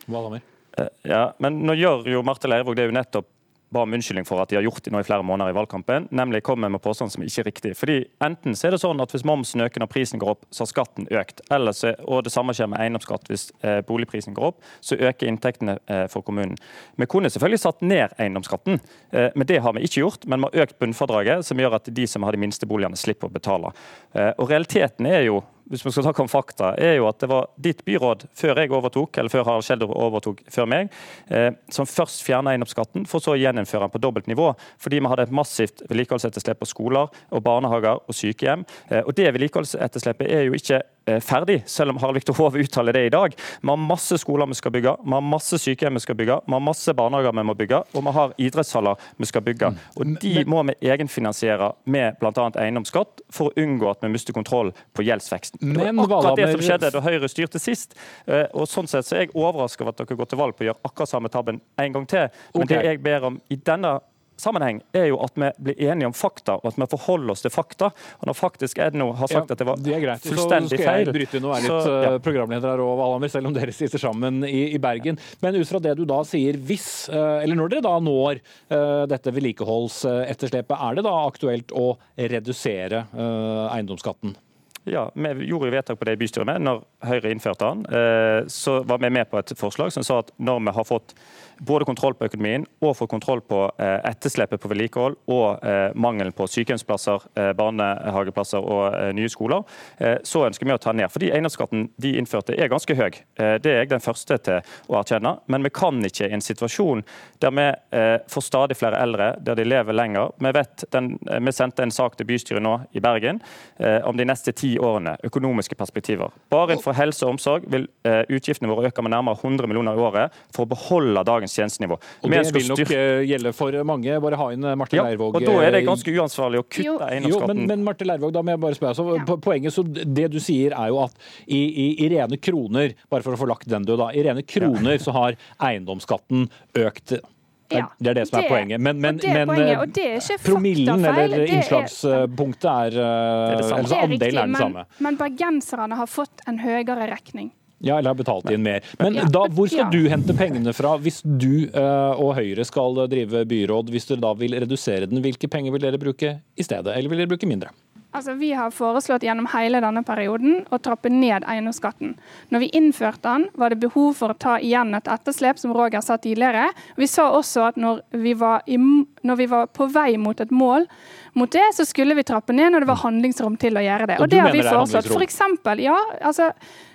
Eh, ja, men nå gjør jo Marte Leirvåg det er jo nettopp ba om unnskyldning for at de har gjort det nå i flere måneder i valgkampen, nemlig kommer med påstand som ikke er riktig. Fordi Enten så er det sånn at hvis momsen øker når prisen går opp, så har skatten økt. Ellers, og det samme skjer med eiendomsskatt. Hvis eh, boligprisen går opp, så øker inntektene eh, for kommunen. Vi kunne selvfølgelig satt ned eiendomsskatten, eh, men det har vi ikke gjort. Men vi har økt bunnfradraget, som gjør at de som har de minste boligene, slipper å betale. Eh, og realiteten er jo hvis vi skal snakke om fakta, er jo at det var ditt byråd før jeg overtok, eller før Harald Schjelderup overtok før meg, eh, som først fjerna eiendomsskatten, for så å gjeninnføre den på dobbelt nivå. Fordi vi hadde et massivt vedlikeholdsetterslep på skoler og barnehager og sykehjem. Eh, og det vedlikeholdsetterslepet er jo ikke ferdig, selv om Harald Viktor Hove uttaler det i dag. Vi har masse skoler vi skal bygge, vi har masse sykehjem vi skal bygge, vi har masse barnehager vi må bygge, og vi har idrettshaller vi skal bygge. Mm. Og De må vi egenfinansiere med bl.a. eiendomsskatt for å unngå at vi mister kontroll på gjeldsveksten. Det var akkurat det som skjedde da Høyre styrte sist. eh, og sånn sett så er jeg overrasket over at dere går til valg på å gjøre akkurat samme tabben en gang til. Men det jeg ber om i denne sammenheng er jo at vi blir enige om fakta, og at vi forholder oss til fakta. Og når faktisk Edno har sagt Ja, at det var det greit. Så skal jeg bryte inn og være litt ja. eh, programleder og Valhammer, selv om dere sitter sammen i, i Bergen. Men ut fra det du da sier, hvis, eh, eller når dere da når eh, dette vedlikeholdsetterslepet, er det da aktuelt å redusere eiendomsskatten? Ja, Vi gjorde jo vedtak på det i bystyret med når Høyre innførte den. Eh, Så var vi med på et forslag som sa at når vi har fått både kontroll på økonomien og fått kontroll på eh, etterslepet på vedlikehold og eh, mangelen på sykehjemsplasser, eh, barnehageplasser og nye skoler, så ønsker vi å ta ned. Fordi eiendomsskatten de innførte er ganske høy. Det er jeg den første til å erkjenne. Men vi kan ikke i en situasjon der vi får stadig flere eldre, der de lever lenger. Vi, vet den, vi sendte en sak til bystyret nå i Bergen om de neste ti årene, økonomiske perspektiver. Bare innenfor helse og omsorg vil eh, utgiftene våre øke med nærmere 100 millioner i året for å beholde dagens tjenestenivå. Og det vil nok eh, gjelde for mange. Bare ha inn eh, Marte ja, Leirvåg. og Da er det eh, ganske uansvarlig å kutte eiendomsskatten. men, men Marte Leirvåg, da må jeg bare spørre. Så, ja. poenget, så Det du sier er jo at i, i, i rene kroner, bare for å få lagt den død, da, i rene kroner så har eiendomsskatten økt. Det Ja, det er det som er det- poenget. Men, men, og det er men poenget, eh, og det er ikke promillen eller innslagspunktet er- innslagspunktet er, eh, det altså, Andelen er den men, samme. men bergenserne har fått en høyere regning. Ja, eller har betalt inn mer. Men da, hvor skal du hente pengene fra hvis du eh, og Høyre skal drive byråd? Hvis dere da vil redusere den, hvilke penger vil dere bruke i stedet? Eller vil dere bruke mindre? Altså, Vi har foreslått gjennom hele denne perioden å trappe ned eiendomsskatten. Når vi innførte den, var det behov for å ta igjen et etterslep, som Roger sa tidligere. Vi sa også at når vi var, i, når vi var på vei mot et mål mot det, så skulle vi trappe ned når det var handlingsrom til å gjøre det. Og Og det har vi foreslått. For eksempel, ja, altså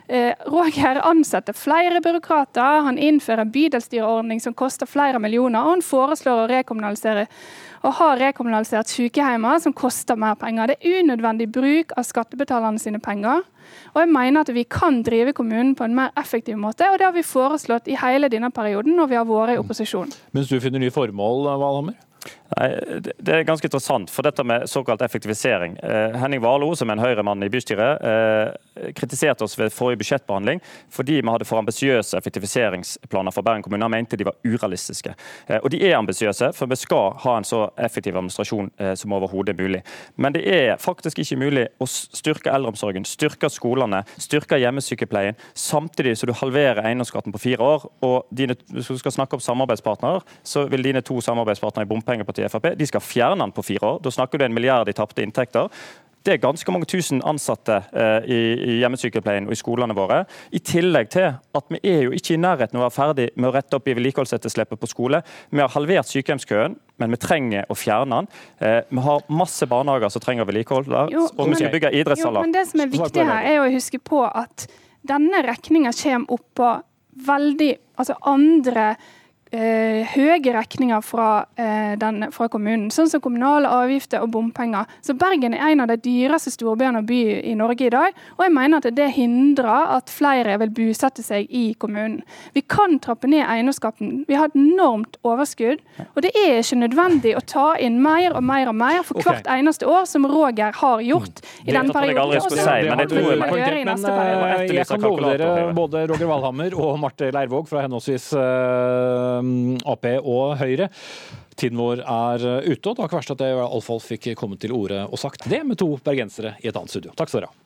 Eh, Roger ansetter flere byråkrater, han innfører en bydelsstyreordning som koster flere millioner, og han foreslår å rekommunalisere og har rekommunalisert sykehjemmer som koster mer penger. Det er unødvendig bruk av skattebetalerne sine penger. Og jeg mener at vi kan drive kommunen på en mer effektiv måte, og det har vi foreslått i hele denne perioden når vi har vært i opposisjon. Mens du finner nye formål, Valhammer? Nei, det- er ganske interessant, for dette med såkalt effektivisering. Eh, Henning Warloe, som er en Høyre-mann i bystyret, eh, kritiserte oss ved forrige budsjettbehandling fordi vi hadde for ambisiøse effektiviseringsplaner for Bergen kommune. Han mente de var urealistiske. Eh, og de er ambisiøse, for vi skal ha en så effektiv administrasjon som overhodet mulig. Men det er faktisk ikke mulig å styrke eldreomsorgen, styrke skolene, styrke hjemmesykepleien, samtidig som du halverer eiendomsskatten på fire år. Og dine, hvis du skal snakke om samarbeidspartnere, så vil dine to samarbeidspartnere i bompengepartiet Frp de skal fjerne den på fire år. Da snakker du en milliard i tapte inntekter. Det er ganske mange tusen ansatte eh, i, i hjemmesykepleien og i skolene våre. I tillegg til at vi er jo ikke i nærheten av å være ferdig med å rette opp i vedlikeholdsetterslepet på skole. Vi har halvert sykehjemskøen, men vi trenger å fjerne den. Eh, vi har masse barnehager som trenger vedlikehold, og vi skal bygge Jo, idrettshaller. men det som er viktig her, er å huske på at denne regninga kommer oppå veldig Altså andre eh, høye regninger fra, eh, den, fra kommunen, sånn som kommunale avgifter og bompenger. Så Bergen er en av de dyreste storbyene og by i Norge i dag, og jeg mener at det hindrer at flere vil bosette seg i kommunen. Vi kan trappe ned eiendomsskatten. Vi har et enormt overskudd, og det er ikke nødvendig å ta inn mer og mer og mer for okay. hvert eneste år, som Roger har gjort i Det denne trodde jeg aldri si, men jeg tror jeg i neste eh, periode. jeg kan love dere, både Roger Valhammer og Marte Leirvåg fra henholdsvis eh, Ap og Høyre. Tiden vår er eh, ute, og det var ikke verst at jeg iallfall fikk komme til orde og sagt det med to bergensere i et annet studio. Takk skal dere ha.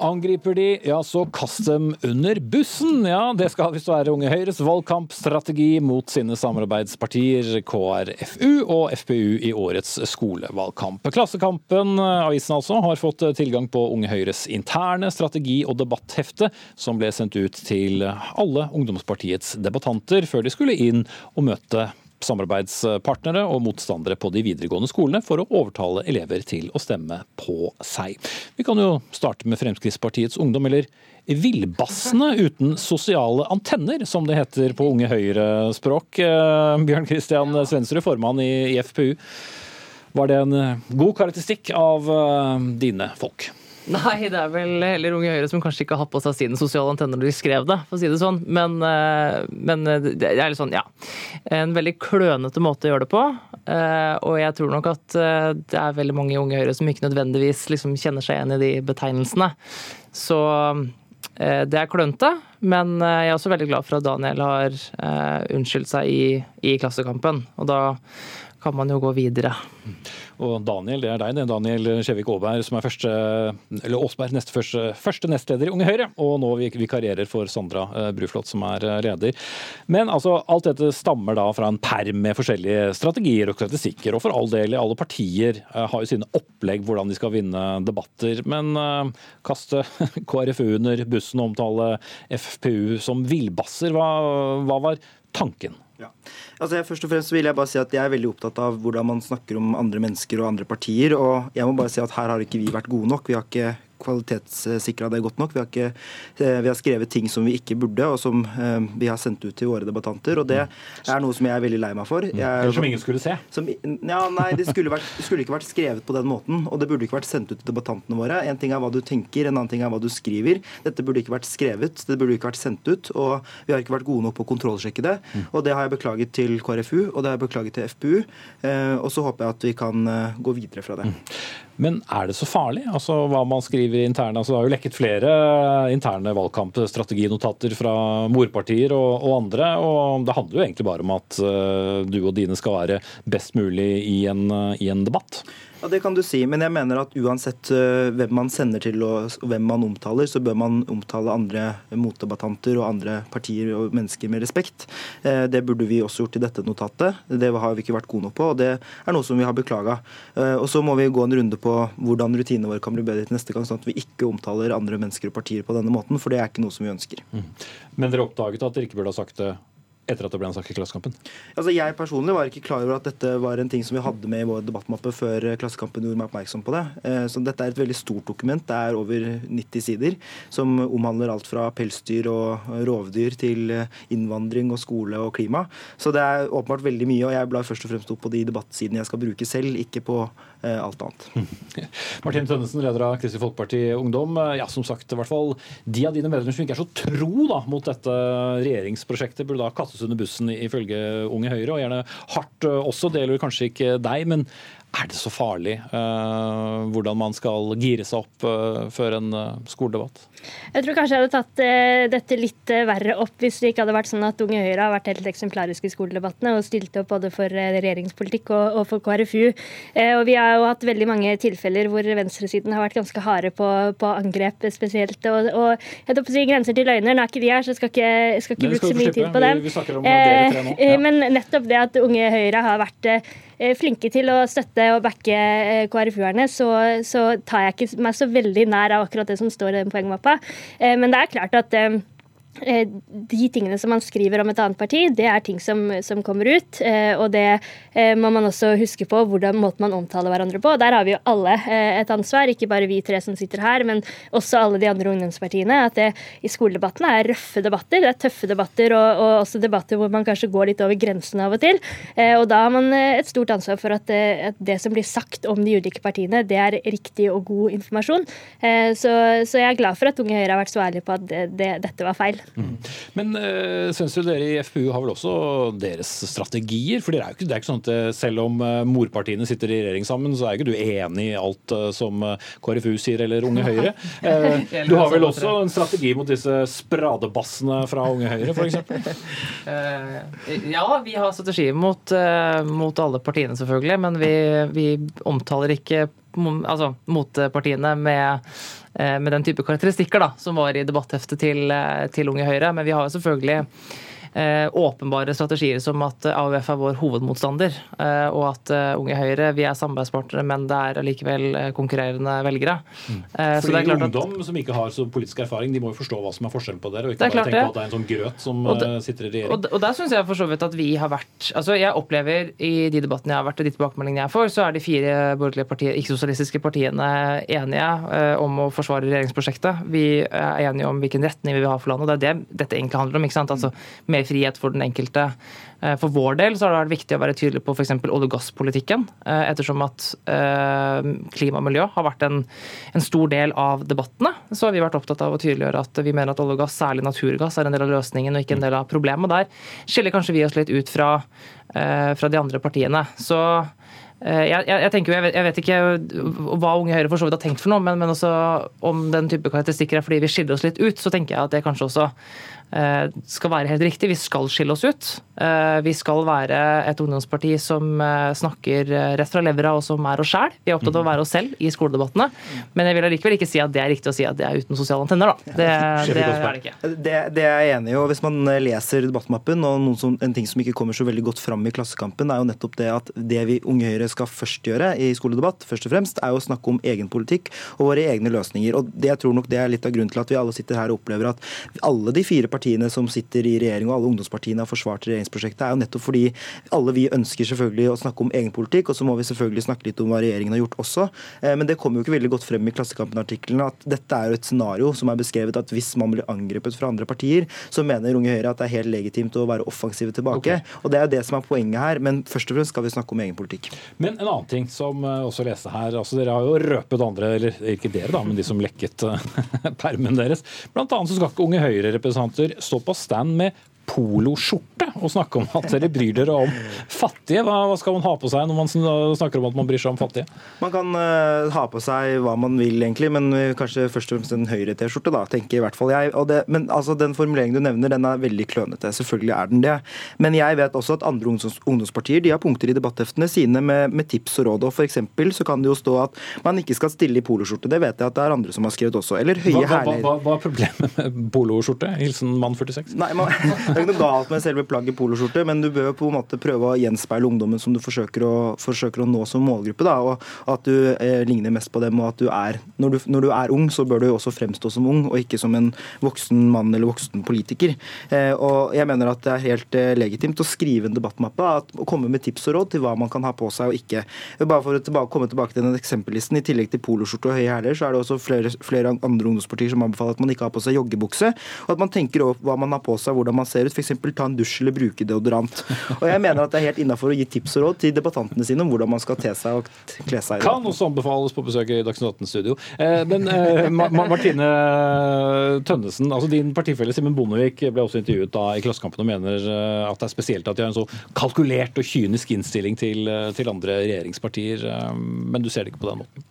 Angriper de, ja så kast dem under bussen. Ja, det skal visst være Unge Høyres valgkampstrategi mot sine samarbeidspartier KrFU og FPU i årets skolevalgkamp. Klassekampen, avisen altså, har fått tilgang på Unge Høyres interne strategi- og debatthefte, som ble sendt ut til alle ungdomspartiets debattanter før de skulle inn og møte samarbeidspartnere og motstandere på de videregående skolene for å overtale elever til å stemme på seg. Vi kan jo starte med Fremskrittspartiets ungdom, eller Villbassene uten sosiale antenner, som det heter på Unge Høyre-språk. Eh, Bjørn Kristian Svensrud, formann i, FPU. Var det en eh, god karakteristikk av uh, dine folk? Nei, det er vel heller Unge Høyre som kanskje ikke har hatt på seg sine sosiale antenner når de skrev det, for å si det sånn. Men, men det er litt sånn, ja. En veldig klønete måte å gjøre det på. Og jeg tror nok at det er veldig mange i Unge Høyre som ikke nødvendigvis liksom kjenner seg igjen i de betegnelsene. Så det er klønete, men jeg er også veldig glad for at Daniel har unnskyldt seg i, i Klassekampen. Og da kan man jo gå videre. Og Daniel, det er deg, det. er Daniel Skjevik Aaberg, som er første, Aasberg, neste, første, første, nestleder i Unge Høyre, og nå vikarierer for Sandra eh, Bruflot, som er eh, leder. Men altså, alt dette stammer da fra en perm med forskjellige strategier og statistikker, og for all del, alle partier eh, har jo sine opplegg hvordan de skal vinne debatter. Men kaste KrFU under bussen og omtale FPU som villbasser, hva, hva var tanken? Ja. Altså jeg, først og fremst vil jeg bare si at jeg er veldig opptatt av hvordan man snakker om andre mennesker og andre partier. og jeg må bare si at Her har ikke vi vært gode nok. Vi har ikke kvalitetssikra det godt nok. Vi har, ikke, eh, vi har, skrevet ting som vi ikke burde, og som eh, vi har sendt ut til våre debattanter. og Det er noe som jeg er veldig lei meg for. Jeg, Eller som ingen skulle se? Som, ja, nei, Det skulle, vært, skulle, ikke vært skrevet på den måten, og det burde ikke vært sendt ut til debattantene våre. En ting er hva du tenker, en annen ting er hva du skriver. Dette burde ikke vært skrevet, det burde ikke vært sendt ut, og vi har ikke vært gode nok på å kontrollsjekke det. og Det har jeg beklaget til KrFU, og det har jeg beklaget til FPU. Eh, og så håper jeg at vi kan gå videre fra det. Men er det så farlig? Altså hva man skriver interne? Altså, det har jo lekket flere interne valgkampstrateginotater fra morpartier og, og, andre. og Det handler jo egentlig bare om at uh, du og dine skal være best mulig i en, uh, i en debatt. Ja, Det kan du si, men jeg mener at uansett uh, hvem man sender til og, hvem man omtaler, så bør man omtale andre motdebattanter og andre partier og mennesker med respekt. Uh, det burde vi også gjort i dette notatet. Det har vi ikke vært gode nok på, og det er noe som vi har beklaga. Uh, og så må vi gå en runde på hvordan rutinene våre kan bli bedre til neste gang, sånn at vi ikke omtaler andre mennesker og partier på denne måten, for det er ikke noe som vi ønsker. Mm. Men dere oppdaget at dere ikke burde ha sagt det etter at det ble en sak i Klassekampen? Altså, jeg personlig var ikke klar over at dette var en ting som vi hadde med i vår debattmappe før Klassekampen gjorde meg oppmerksom på det. Eh, så dette er et veldig stort dokument. Det er over 90 sider, som omhandler alt fra pelsdyr og rovdyr til eh, innvandring og skole og klima. Så det er åpenbart veldig mye, og jeg blar først og fremst opp på de debattsidene jeg skal bruke selv, ikke på eh, alt annet. Martin Tønnesen, leder av Kristelig Folkeparti Ungdom. Ja, som sagt, i hvert fall de av dine medlemmer som ikke er så tro da, mot dette regjeringsprosjektet, burde da kastes under bussen ifølge Unge Høyre, og gjerne hardt også. Det gjelder kanskje ikke deg, men er det så farlig uh, hvordan man skal gire seg opp uh, før en uh, skoledebatt? Jeg tror kanskje jeg hadde tatt dette litt verre opp hvis det ikke hadde vært sånn at Unge Høyre har vært helt eksemplariske i skoledebattene og stilte opp både for regjeringspolitikk og, for KrFU. og vi har jo hatt veldig mange tilfeller hvor venstresiden har vært ganske harde på, på angrep spesielt. Og, og jeg på å si grenser til løgner. Nå er ikke de her, så skal ikke, skal ikke bruke så mye tid på dem. Vi, vi ja. Men nettopp det at Unge Høyre har vært flinke til å støtte og backe eh, KrFU-erne, så, så, tar jeg ikke meg så veldig nær av akkurat det som står i den poengmappa. Eh, men det er klart at eh, Eh, de tingene som man skriver om et annet parti, det er ting som, som kommer ut. Eh, og det eh, må man også huske på hvordan måten man omtaler hverandre på. Der har vi jo alle et ansvar, ikke bare vi tre som sitter her, men også alle de andre ungdomspartiene. At det i skoledebattene er røffe debatter, det er tøffe debatter, og, og, også debatter hvor man kanskje går litt over grensen av og til. Og da har man et stort ansvar for at, at det som blir sagt om de ulike partiene, det er riktig og god informasjon. Så, så jeg er glad for at Unge Høyre har vært så ærlige på at det, det, dette var feil. Mm. Men uh, synes du dere i FPU har vel også deres strategier? For det er, jo ikke, det er ikke sånn at eh, selv om uh, morpartiene sitter i regjering sammen, så er ikke du enig i alt som KrFU sier eller Unge Høyre. Du har vel også en strategi mot disse spradebassene fra Unge Høyre, f.eks.? ja, vi har strategier mot, mot, alle partiene, selvfølgelig. Men vi, vi omtaler ikke altså, motpartiene med Eh, med den type karakteristikker da, som var i debattheftet til, eh, til Unge Høyre. Men vi har jo selvfølgelig Eh, åpenbare strategier som at AUF er vår hovedmotstander, eh, og at eh, Unge Høyre vi er samarbeidspartnere, men det er allikevel konkurrerende velgere. Mm. Fordi så Ungdom som ikke har så politisk erfaring, de må jo forstå hva som er forskjellen på dere, og ikke bare tenke det. på at det er en sånn grøt som det, sitter i regjering. Og, og der syns jeg for så vidt at vi har vært altså Jeg opplever i de debattene jeg har vært, og de tilbakemeldingene jeg får, så er de fire borgerlige partier, ikke-sosialistiske partiene enige om å forsvare regjeringsprosjektet. Vi er enige om hvilken retning vi vil ha for landet. Det er det dette egentlig handler om. ikke sant? Altså mer mer frihet for den enkelte. Eh, for vår del så har det vært viktig å være tydelig på f.eks. olje- og gasspolitikken, eh, ettersom at klima og miljø har vært en, en, stor del av debattene. Så har vi vært opptatt av å tydeliggjøre at vi mener at olje og gass, særlig naturgass, er en del av løsningen og ikke en del av problemet. Der skiller kanskje vi oss litt ut fra, fra de andre partiene. Så Eh, jeg, jeg, jeg, tenker jeg vet, ikke hva Unge Høyre for så vidt har tenkt for noe, men, men også om den type karakteristikker er fordi vi skiller oss litt ut, så tenker jeg at det kanskje også Eh, skal være helt riktig. Vi skal skille oss ut. Eh, vi skal være et ungdomsparti som eh, snakker rett fra levra og som er oss sjæl. Vi er opptatt av å være oss selv i skoledebattene. Men jeg vil allikevel ikke si at det er riktig å si at det er uten sosiale antenner. Da. Det, det er det ikke. Det, det er jeg enig i. og Hvis man leser debattmappen, og som, en ting som ikke kommer så veldig godt fram i Klassekampen, er jo nettopp det at det vi Unge Høyre skal først gjøre i skoledebatt, først og fremst, er å snakke om egen politikk og våre egne løsninger. Og det, jeg tror nok det er litt av grunnen til at vi alle sitter her og opplever at alle de fire partiene partiene som sitter i regjering, og alle ungdomspartiene har forsvart regjeringsprosjektet, er jo nettopp fordi alle vi ønsker selvfølgelig å snakke om egen politikk, og så må vi selvfølgelig snakke litt om hva regjeringen har gjort også. Eh, men det kommer jo ikke veldig godt frem i Klassekampen-artiklene at dette er jo et scenario som er beskrevet at hvis man blir angrepet fra andre partier, så mener Unge Høyre at det er helt legitimt å være offensive tilbake. Okay. Og det er jo det som er poenget her. Men først og fremst skal vi snakke om egen politikk. Men en annen ting som eh, også leste her. altså Dere har jo røpet andre, eller ikke dere da, men de som lekket eh, permen deres. Blant annet så skal ikke Unge Høyre-representanter stå på stand med poloskjorte og snakke om at dere bryr dere om fattige. Hva, hva, skal man ha på seg når man snakker om at man bryr seg om fattige? Man kan uh, ha på seg hva man vil, egentlig, men kanskje først og fremst en høyre-T-skjorte, da, tenker i hvert fall jeg. Det, men altså, den formuleringen du nevner, den er veldig klønete. Selvfølgelig er den det. Men jeg vet også at andre ungdoms ungdomspartier de har punkter i debatteftene sine med, med tips og råd. og for eksempel, så kan det jo stå at man ikke skal stille i poloskjorte. Det vet jeg at det er andre som har skrevet også. Eller høye hæler. Hva, hva, hva, er problemet med poloskjorte? Hilsen mann 46. Nei, man, er ikke noe galt med selve plagget poloskjorte, men du bør på en måte prøve å gjenspeile ungdommen som du forsøker å, forsøker å nå som målgruppe. Da, og At du eh, ligner mest på dem, og at du er når du, når du, er ung, så bør du også fremstå som ung, og ikke som en voksen mann eller voksen politiker. Eh, og Jeg mener at det er helt eh, legitimt å skrive en debattmappe, at, og komme med tips og råd til hva man kan ha på seg og ikke. Bare for å tilbake, komme tilbake til den eksempellisten, I tillegg til poloskjorte og høye hæler, så er det også flere, flere andre ungdomspartier som anbefaler at man ikke har på seg joggebukse, og at man tenker over hva man har på seg, hvordan man ser ut. F.eks ta en dusj eller bruke deodorant. Og jeg mener at det er helt innafor å gi tips og råd til debattantene sine om hvordan man skal te seg og kle seg. Kan også anbefales på besøk i Dagsnytt 18-studio. Eh, men eh, Martine Tønnesen, altså din partifelle Simen Bondevik ble også intervjuet da i Klassekampen og mener eh, at det er spesielt at de har en så kalkulert og kynisk innstilling til, til andre regjeringspartier. Men du ser det ikke på den måten?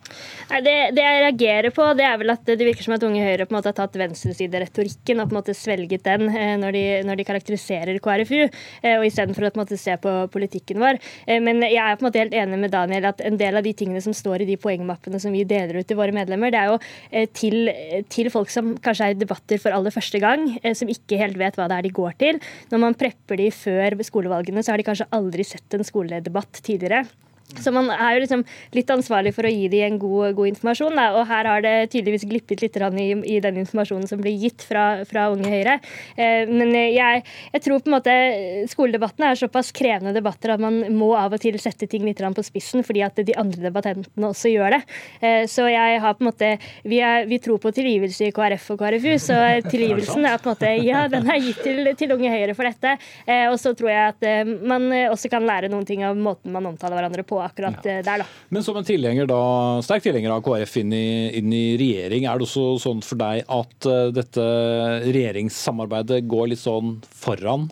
Nei, det, det, jeg reagerer på, det er vel at det virker som at Unge Høyre på en måte har tatt venstresideretorikken og på en måte svelget den når de, når de karakteriserer KrFU, eh, og istedenfor å på se på politikken vår. Eh, men jeg er på en måte helt enig med Daniel at en del av de tingene som står i de poengmappene som vi deler ut til våre medlemmer, det er jo eh, til, til folk som kanskje er i debatter for aller første gang, som ikke helt vet hva det er de går til. Når man prepper de før skolevalgene, så har de kanskje aldri sett en skoledebatt tidligere. Så man er jo liksom litt ansvarlig for å gi dem en god, god informasjon. Da. Og her har det tydeligvis glippet litt i, i, den informasjonen som blir gitt fra, fra Unge Høyre. Eh, men jeg, jeg, tror på en måte skoledebattene er såpass krevende debatter at man må av og til sette ting litt på spissen, fordi at de andre debattentene også gjør det. Eh, så jeg har på en måte Vi, er, vi tror på tilgivelse i KrF og KrFU, så tilgivelsen er på en måte Ja, den er gitt til, til Unge Høyre for dette. Eh, og så tror jeg at eh, man også kan lære noen ting av måten man omtaler hverandre på akkurat ja. Eh, der, da. Men som en tilhenger da, sterk tilhenger av KrF inn i, inn i, regjering, er det også sånn for deg at uh, dette regjeringssamarbeidet går litt sånn foran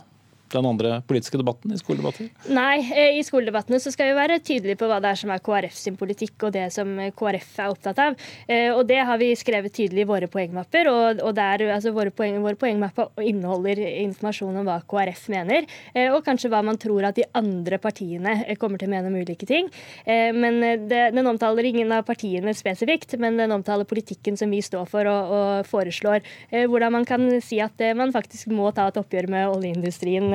den andre politiske debatten i skoledebatter? Nei, eh, i skoledebattene så skal vi være tydelige på hva det er som er KrF sin politikk, og det som KrF er opptatt av. Eh, og det har vi skrevet tydelig i våre poengmapper. Og, og der, altså våre, poeng, våre poengmapper inneholder informasjon om hva KrF mener, eh, og kanskje hva man tror at de andre partiene kommer til å mene om ulike ting. Men det, den omtaler ingen av partiene spesifikt, men den omtaler politikken som vi står for og, og foreslår. Hvordan man kan si at man faktisk må ta et oppgjør med oljeindustrien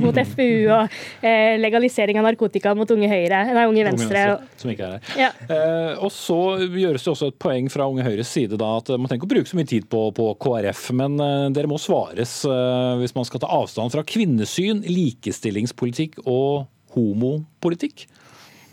mot FPU og eh, legalisering av narkotika mot Unge Høyre, nei, Unge Venstre. Unge Venstre som ikke er her. Ja. Eh, og så gjøres det også et poeng fra Unge Høyres side da, at man trenger ikke å bruke så mye tid på, på KrF, men eh, dere må svares eh, hvis man skal ta avstand fra kvinnesyn, likestillingspolitikk og homopolitikk.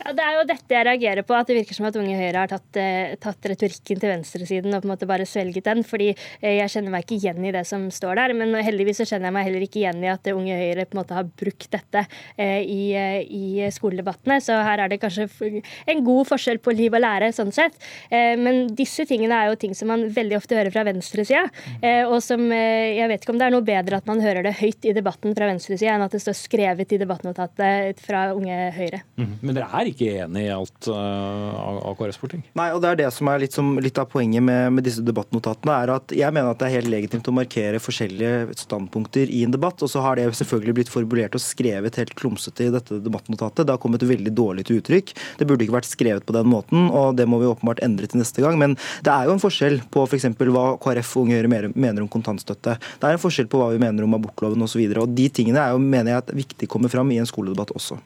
Ja, Det er jo dette jeg reagerer på, at det virker som at Unge Høyre har tatt, eh, tatt retorikken til venstresiden og på en måte bare svelget den. fordi eh, jeg kjenner meg ikke igjen i det som står der. Men heldigvis så kjenner jeg meg heller ikke igjen i at Unge Høyre på en måte har brukt dette eh, i, i skoledebattene. Så her er det kanskje en god forskjell på liv og lære, sånn sett. Men disse tingene er jo ting som man veldig ofte hører fra venstresida. Og som jeg vet ikke om det er noe bedre at man hører det høyt i debatten fra venstresida, enn at det står skrevet i debattnotatet fra Unge Høyre. Men dere er ikke enig i alt uh, av KrFs politikk? Nei, og det er det som er litt, som, litt av poenget med, med disse debattnotatene. er at Jeg mener at det er helt legitimt å markere forskjellige standpunkter i en debatt. Og så har det selvfølgelig blitt formulert og skrevet helt klumsete i dette debattnotatet. Det har kommet veldig dårlig til uttrykk. Det burde ikke vært skrevet på den måten, og det må vi åpenbart endre til neste gang. Men det er jo en forskjell på f.eks. hva KrF og Unge Høyre mener om kontantstøtte. Det er en forskjell på hva vi mener om abortloven osv. Og, så og de tingene er jo, mener jeg er viktig kommer fram i en skoledebatt også.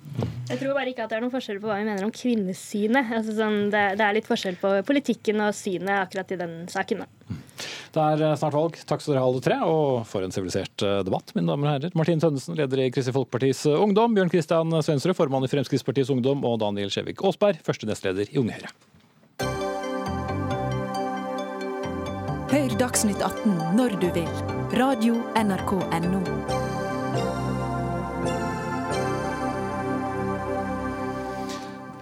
Jeg tror bare ikke at det er noen forskjell på hva vi mener om kvinnesynet. Altså sånn, det, det er litt forskjell på politikken og synet akkurat i den saken. Da. Det er eh, snart valg. Takk skal dere ha alle tre, og for en sivilisert eh, debatt, mine damer og herrer. Martin Tønnesen, leder i Kristelig Folkepartis eh, Ungdom, Bjørn Kristian Svensrud, formann i Fremskrittspartiets Ungdom, og Daniel Skjevik Aasberg, første nestleder i Unge Høyre. Hør Dagsnytt 18 når du vil. Radio NRK Radio.nrk.no.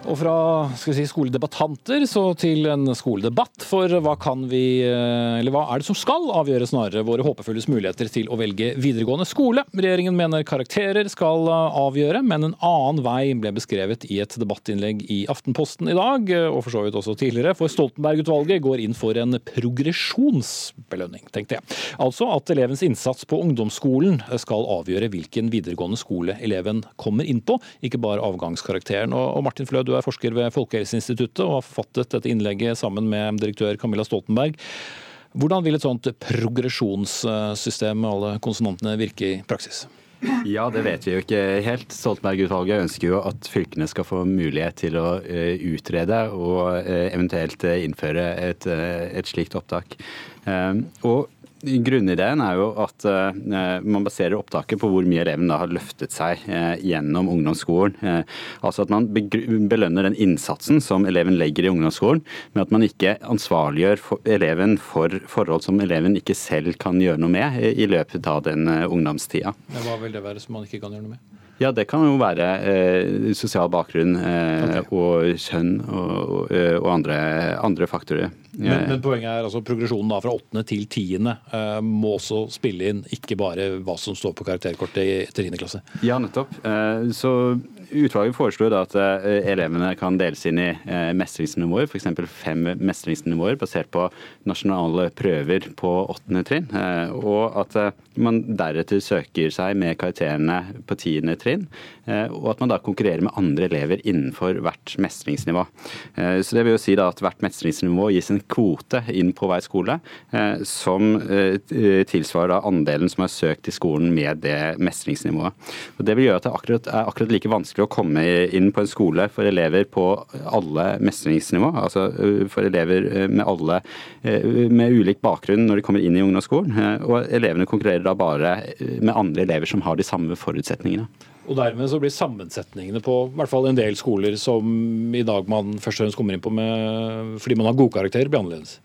Og fra si, skoledebattanter så til en skoledebatt. For hva kan vi, eh, eller hva er det som skal avgjøre snarere våre håpefulles muligheter til å velge videregående skole? Regjeringen mener karakterer skal eh, avgjøre, men en annen vei ble beskrevet i et debattinnlegg i Aftenposten i dag, eh, og for så vidt også tidligere. For Stoltenberg-utvalget går inn for en progresjonsbelønning, tenkte jeg. Altså at elevens innsats på ungdomsskolen skal avgjøre hvilken videregående skole eleven kommer inn på, ikke bare avgangskarakteren. Og Martin Flø, du er forsker ved Folkehelseinstituttet og har forfattet dette innlegget sammen med direktør Camilla Stoltenberg. Hvordan vil et sånt progresjonssystem med alle konsonantene virke i praksis? Ja, det vet vi jo ikke helt. Stoltenberg-utvalget ønsker jo at fylkene skal få mulighet til å eh, utrede og eh, eventuelt eh, innføre et, et slikt opptak. Og Grunnideen er jo at eh, man baserer opptaket på hvor mye eleven da har løftet seg eh, gjennom ungdomsskolen. Eh, altså at man belønner den innsatsen som eleven legger i ungdomsskolen, men at man ikke ansvarliggjør eleven for forhold som eleven ikke selv kan gjøre noe med i løpet av den ungdomstida. Hva vil det være som man ikke kan gjøre noe med? Ja, det kan jo være eh, sosial bakgrunn eh, og kjønn og, og, eh, andre, andre faktorer. Men, men poenget er altså progresjonen da fra åttende til tiende eh, må også spille inn, ikke bare hva som står på karakterkortet i til 10. klasse. Ja, nettopp. Eh, Så Utvalget foreslo at eh, elevene kan deles inn i eh, mestringsnivåer, f.eks. fem mestringsnivåer basert på nasjonale prøver på åttende trinn. eh, Og at man deretter søker seg med karakterene på tiende trinn. Og at man da konkurrerer med andre elever innenfor hvert mestringsnivå. Så det vil jo si at hvert mestringsnivå gis en kvote inn på hver skole, som tilsvarer andelen som har søkt til skolen med det mestringsnivået. Og Det vil gjøre at det akkurat, er akkurat like vanskelig å komme inn på en skole for elever på alle mestringsnivå, altså eh, for elever eh, med alle eh, med ulik bakgrunn når de kommer inn i ungdomsskolen. Og elevene konkurrerer da bare med andre elever som har de samme forutsetningene. Og dermed så blir sammensetningene på i hvert fall en del skoler som i dag man først og fremst kommer inn på med, fordi man har gode karakterer, blir annerledes.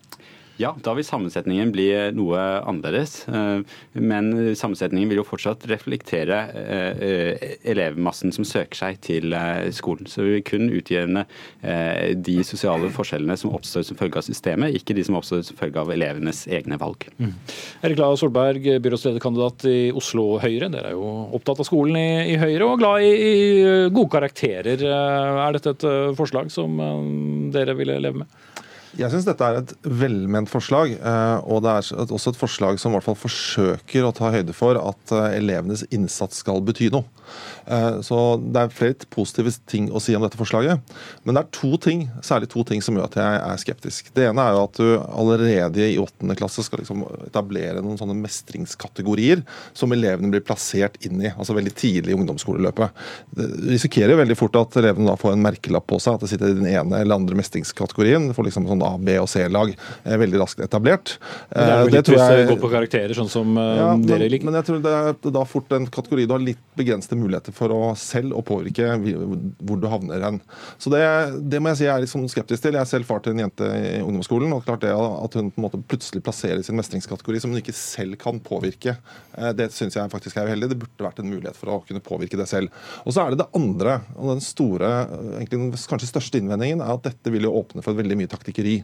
Ja, da vil sammensetningen bli noe annerledes. eh, Men sammensetningen vil jo fortsatt reflektere eh, eh, elevmassen som søker seg til eh, skolen. Så vi vil kun utjevne eh, de sosiale forskjellene som oppstår som følge av systemet, ikke de som oppstår som følge av elevenes egne valg. Erik Lae Solberg, byrådslederkandidat i Oslo Høyre. Dere er jo opptatt av skolen i, Høyre og glad i, i gode karakterer. Eh, Er dette et eh, forslag som eh, dere ville leve med? Jeg syns dette er et velment forslag, eh, og det er også et forslag som i hvert fall forsøker å ta høyde for at eh, elevenes innsats skal bety noe. Eh, Så Det er flere positive ting å si om dette forslaget. Men det er to ting, særlig to ting som gjør at jeg er skeptisk. Det ene er jo at du allerede i åttende klasse skal liksom etablere noen sånne mestringskategorier som elevene blir plassert inn i, altså veldig tidlig i ungdomsskoleløpet. Det risikerer jo veldig fort at elevene da får en merkelapp på seg, at det sitter i den ene eller andre mestringskategorien. Får liksom sånn A-, B- og C-lag eh, veldig raskt etablert. Men det er jo Eh, litt tror hvis det jeg- går på karakterer, sånn som eh, ja, dere liker. men jeg tror det er da fort en kategori du har litt begrensede muligheter for å selv å påvirke hvor du havner hen. Så det, det må jeg si jeg er litt sånn skeptisk til. Jeg er selv far til en jente i ungdomsskolen, og klart det at hun på en måte plutselig plasserer sin mestringskategori som hun ikke selv kan påvirke, det syns jeg faktisk er uheldig. Det burde vært en mulighet for å kunne påvirke det selv. Og så er det det andre, og den store, egentlig den kanskje største innvendingen, er at dette vil jo åpne for veldig mye taktikkeri.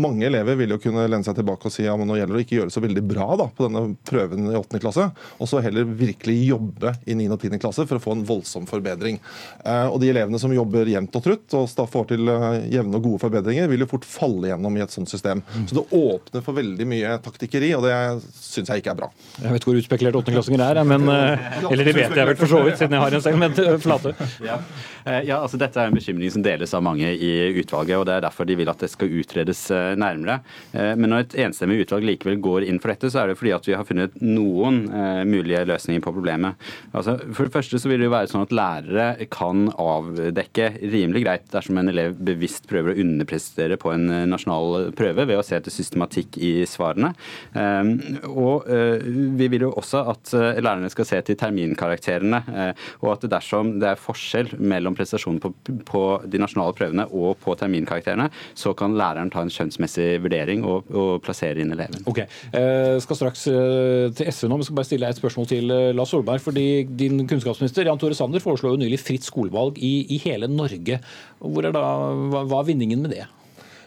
Mange elever vil jo kunne lene seg tilbake og si ja, men nå gjelder det å ikke gjøre det så veldig bra da, på denne prøven i 8. klasse, og så heller virkelig jobbe i 9. og 10. klasse for å få en voldsom forbedring. Eh, og de elevene som jobber jevnt og trutt og får til eh, jevne og gode forbedringer, vil jo fort falle gjennom i et sånt system. Så det åpner for veldig mye taktikkeri, og det syns jeg ikke er bra. Jeg vet hvor utspekulert åttendeklassinger er, men eh, Eller det vet jeg vel for så vidt, siden jeg har en selv, men Flate. Ja. Eh, ja, altså Dette er en bekymring som deles av mange i utvalget, og det er derfor de vil at det skal utredes eh, nærmere. Eh, Men når et enstemmig utvalg likevel går inn for dette, så er det fordi at vi har funnet noen eh, mulige løsninger på problemet. Altså, for det første så vil det jo være sånn at lærere kan avdekke rimelig greit dersom en elev bevisst prøver å underprestere på en nasjonal prøve ved å se etter systematikk i svarene. Og vi vil jo også at lærerne skal se til terminkarakterene, og at dersom det er forskjell mellom prestasjonen på, på de nasjonale prøvene og på terminkarakterene, så kan læreren ta en skjønnsmessig vurdering og, og plassere inn eleven. Ok, eh, skal straks eh, til SV nå, men skal bare stille et spørsmål til eh, Lars Solberg. fordi Din kunnskapsminister Jan Tore Sanner foreslår jo nylig fritt skolevalg i, i hele Norge. Hvor er da, hva, hva er vinningen med det?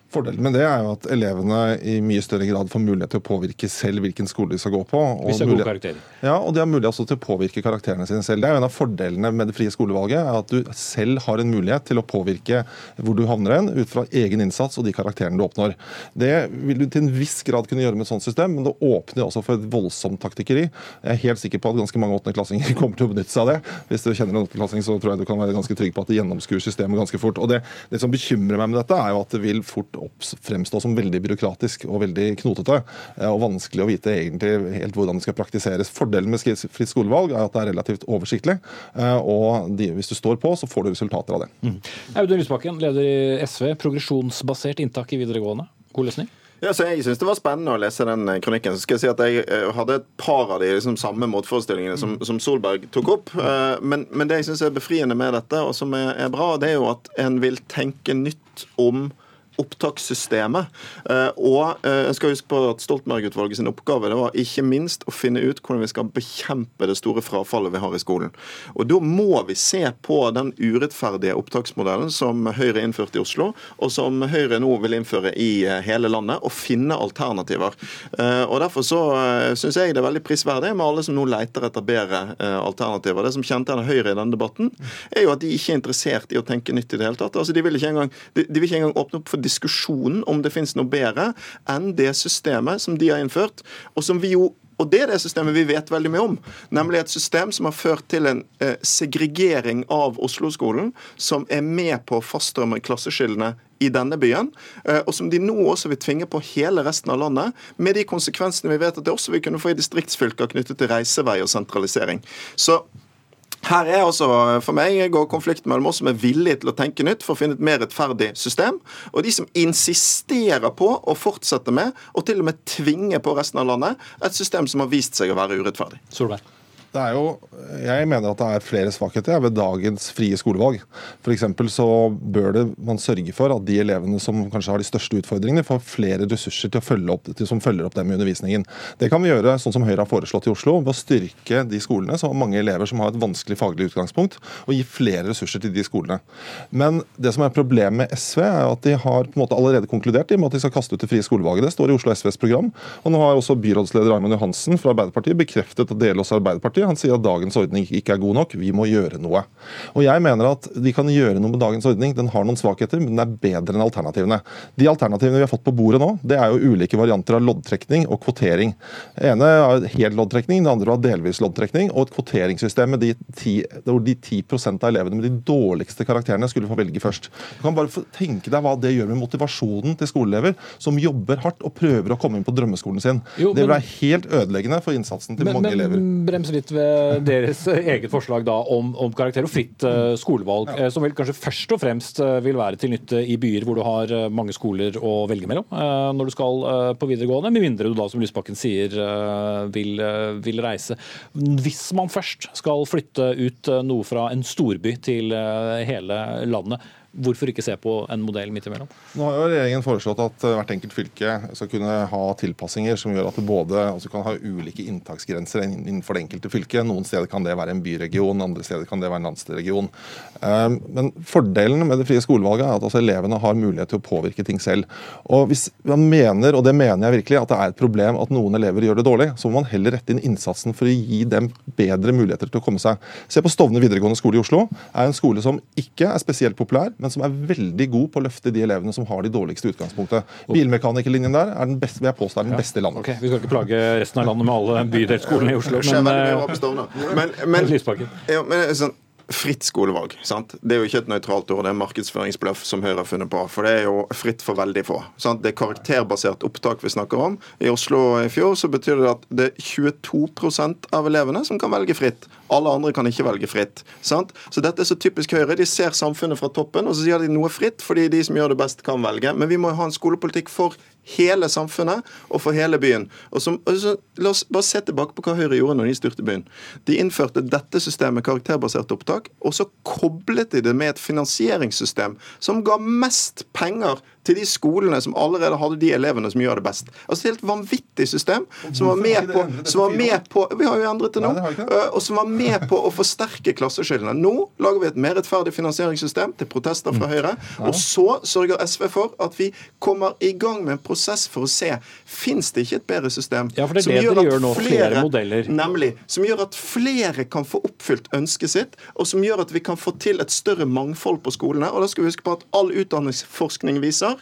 Fordelen med det er jo at elevene i mye større grad får mulighet til å påvirke selv hvilken skole de skal gå på. og Hvis det er gode karakterer. Ja, og de har mulighet også til å påvirke karakterene sine selv. Det er jo En av fordelene med det frie skolevalget er at du selv har en mulighet til å påvirke hvor du havner hen, ut fra egen innsats og de karakterene du oppnår. Det vil du til en viss grad kunne gjøre med et sånt system, men det åpner også for et voldsomt taktikkeri. Jeg er helt sikker på at ganske mange åttendeklassinger kommer til å benytte seg av det. Hvis du kjenner en åttendeklassing, så tror jeg du kan være ganske trygg på at de gjennomskuer systemet ganske fort. Og det, det som bekymrer meg med dette, er jo at det vil fort fremstå som veldig byråkratisk og veldig knotete, eh, og vanskelig å vite egentlig helt hvordan det skal praktiseres. Fordelen med fritt skolevalg er at det er relativt oversiktlig, eh, og de, hvis du står på, så får du resultater av det. Audun Lysbakken, leder i SV. Progresjonsbasert inntak i videregående. God løsning? Ja, så Jeg syns det var spennende å lese den eh, kronikken. Så skal jeg si at Jeg hadde et par av de liksom, samme motforestillingene som, som Solberg tok opp. Eh, Men, men det jeg syns er befriende med dette, og som er, er bra, det er jo at en vil tenke nytt om opptakssystemet. Eh, Og eh, jeg skal huske på at Stoltenberg-utvalget sin oppgave det var ikke minst å finne ut hvordan vi skal bekjempe det store frafallet vi har i skolen. Og Da må vi se på den urettferdige opptaksmodellen som Høyre innførte i Oslo, og som Høyre nå vil innføre i eh, hele landet, og finne alternativer. Eh, Og Derfor så syns jeg det er veldig prisverdig med alle som nå leter etter bedre eh, alternativer. Det som kjennetegner Høyre i denne debatten, er jo at de ikke er interessert i å tenke nytt i det hele tatt. Altså, de, vil ikke engang, de, de vil ikke engang åpne opp for diskusjonen om det finnes noe bedre enn det systemet som de har innført, og som vi jo og det er det systemet vi vet veldig mye om. Nemlig et system som har ført til en eh, segregering av Oslo-skolen, som er med på å faststrømme klasseskillene i denne byen, eh, og som de nå også vil tvinge på hele resten av landet, med de konsekvensene vi vet at det også vil kunne få i distriktsfylker knyttet til reisevei og sentralisering. Så her er altså, for meg går konflikten mellom oss som er villige til å tenke nytt for å finne et mer rettferdig system, og de som insisterer på å fortsette med, og til og med tvinge på resten av landet, et system som har vist seg å være urettferdig. Solberg. Det er jo, jeg mener at det er flere svakheter ved dagens frie skolevalg. For så bør det, man sørge for at de elevene som kanskje har de største utfordringene, får flere ressurser til å følge opp, til, som følger opp dem i undervisningen. Det kan vi gjøre sånn som Høyre har foreslått i Oslo, ved å styrke de skolene som har mange elever som har et vanskelig faglig utgangspunkt, og gi flere ressurser til de skolene. Men det som er problemet med SV, er at de har på en måte allerede konkludert i med at de skal kaste ut det frie skolevalget. Det står i Oslo SVs program. Og nå har også byrådsleder Raymond Johansen fra Arbeiderpartiet bekreftet at det gjelder også Arbeiderpartiet. Han sier at dagens ordning ikke er god nok, vi må gjøre noe. Og jeg mener at de kan gjøre noe med dagens ordning. Den har noen svakheter, men den er bedre enn alternativene. De alternativene vi har fått på bordet nå, det er jo ulike varianter av loddtrekning og kvotering. Det ene er hel loddtrekning, det andre var delvis loddtrekning, og et kvoteringssystem med de 10, hvor de 10% av elevene med de dårligste karakterene skulle få velge først. Du kan bare tenke deg hva det gjør med motivasjonen til skoleelever som jobber hardt og prøver å komme inn på drømmeskolen sin. Jo, det vil være helt ødeleggende for innsatsen til Men, mange elever. brems litt. Spesielt ved deres eget forslag da om, om karakter og fritt uh, skolevalg, ja. som vel kanskje først og fremst uh, vil være til nytte i byer hvor du har mange skoler å velge mellom når du skal på videregående, med mindre du da, som Lysbakken sier, vil, vil, reise. Hvis man først skal flytte ut noe fra en storby til hele landet, Hvorfor ikke se på en modell midt imellom? Nå har jo regjeringen foreslått at eh, hvert enkelt fylke skal kunne ha tilpassinger som gjør at det både altså kan ha ulike inntaksgrenser innenfor det enkelte fylket. Noen steder kan det være en byregion, andre steder kan det være en landsregion. Eh, men fordelen med det frie skolevalget er at altså elevene har mulighet til å påvirke ting selv. Og hvis man mener, og det mener jeg virkelig, at det er et problem at noen elever gjør det dårlig, så må man heller rette inn innsatsen for å gi dem bedre muligheter til å komme seg. Se på Stovner videregående skole i Oslo. er en skole som ikke er spesielt populær, men som er veldig god på å løfte de elevene som har de dårligste utgangspunktet. Bilmekanikerlinjen der er den beste, vil jeg påstå er den beste i landet. Okay, vi skal ikke plage resten av landet med alle bydelsskolene i Oslo, men, men, men, men, men sånn, fritt skolevalg. Sant? Det er jo ikke et nøytralt ord, det er markedsføringsbløff som Høyre har funnet på. For det er jo fritt for veldig få. Sant? Det er karakterbasert opptak vi snakker om. I Oslo i fjor så betyr det at det er 22% av elevene som kan velge fritt. Alle andre kan ikke velge fritt. Sant? Så dette er så typisk Høyre. De ser samfunnet fra toppen, og så sier de noe fritt fordi de som gjør det best, kan velge. Men vi må ha en skolepolitikk for hele samfunnet og for hele byen. Og så, og la oss bare se tilbake på hva Høyre gjorde når de styrte byen. De innførte dette systemet, karakterbasert opptak, og så koblet de det med et finansieringssystem som ga mest penger til de skolene som allerede hadde de elevene som gjør det best. Altså Et helt vanvittig system som var med på, som var med på Vi har jo endret det nå. Og som var med på å forsterke klasseskillene. Nå lager vi et mer rettferdig finansieringssystem til protester fra Høyre. Og så sørger SV for at vi kommer i gang med en prosess for å se fins det ikke et bedre system ja, for det er det dere gjør flere, flere. Nemlig. Som gjør at flere kan få oppfylt ønsket sitt, og som gjør at vi kan få til et større mangfold på skolene. Og da skal vi huske på at all utdanningsforskning viser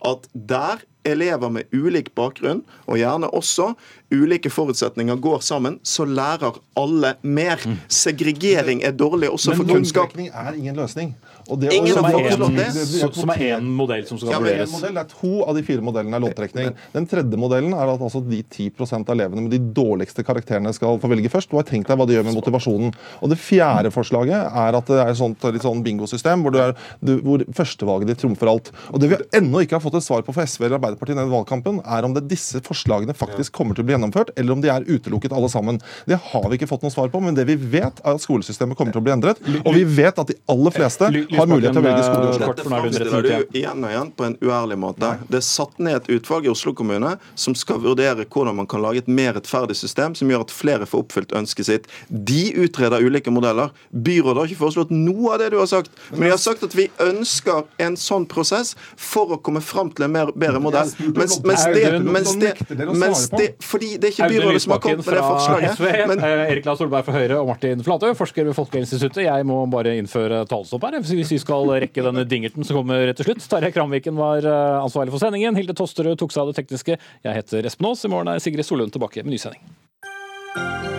at der elever med ulik bakgrunn, og gjerne også ulike forutsetninger, går sammen, så lærer alle mer. Mm. Segregering er dårlig også for kunnskap. Men er ingen løsning. Det, Ingen som, er en, som er én modell som skal ja, vurderes. Modell, det er To av de fire modellene er låntrekning. Den tredje modellen er at altså de 10% av elevene med de dårligste karakterene skal få velge først. Du har tenkt deg hva det gjør med motivasjonen. Og Det fjerde forslaget er at det er et sånt, litt sånn bingosystem hvor, er, du, hvor førstevalget ditt trumfer alt. Og Det vi ennå ikke har fått et svar på for SV eller Arbeiderpartiet i denne valgkampen, er om det disse forslagene faktisk kommer til å bli gjennomført, eller om de er utelukket alle sammen. Det har vi ikke fått noe svar på, men det vi vet, er at skolesystemet kommer til å bli endret. Og vi vet at de aller fleste har mulighet til å velge skole i Oslo. Dette framstiller du igjen og igjen på en uærlig måte. Det er satt ned et utvalg i Oslo kommune som skal vurdere hvordan man kan lage et mer rettferdig system som gjør at flere får oppfylt ønsket sitt. De utreder ulike modeller. Byrådet har ikke foreslått noe av det du har sagt, men de har sagt at vi ønsker en sånn prosess for å komme fram til en mer, bedre modell. Mens, mens, det, mens, det, mens det, fordi det er ikke byrådet som har kommet med det forslaget. Men, Erik Lahl Solberg fra Høyre og Martin Flatø, forsker ved Folkehelseinstituttet. Jeg må bare innføre talestopp her hvis vi skal rekke denne dingerten som kommer rett til slutt. Tarjei Kramviken var eh, ansvarlig for sendingen. Hilde Tosterud tok seg av det tekniske. Jeg heter Espen Aas. I morgen er Sigrid Solund tilbake med ny sending.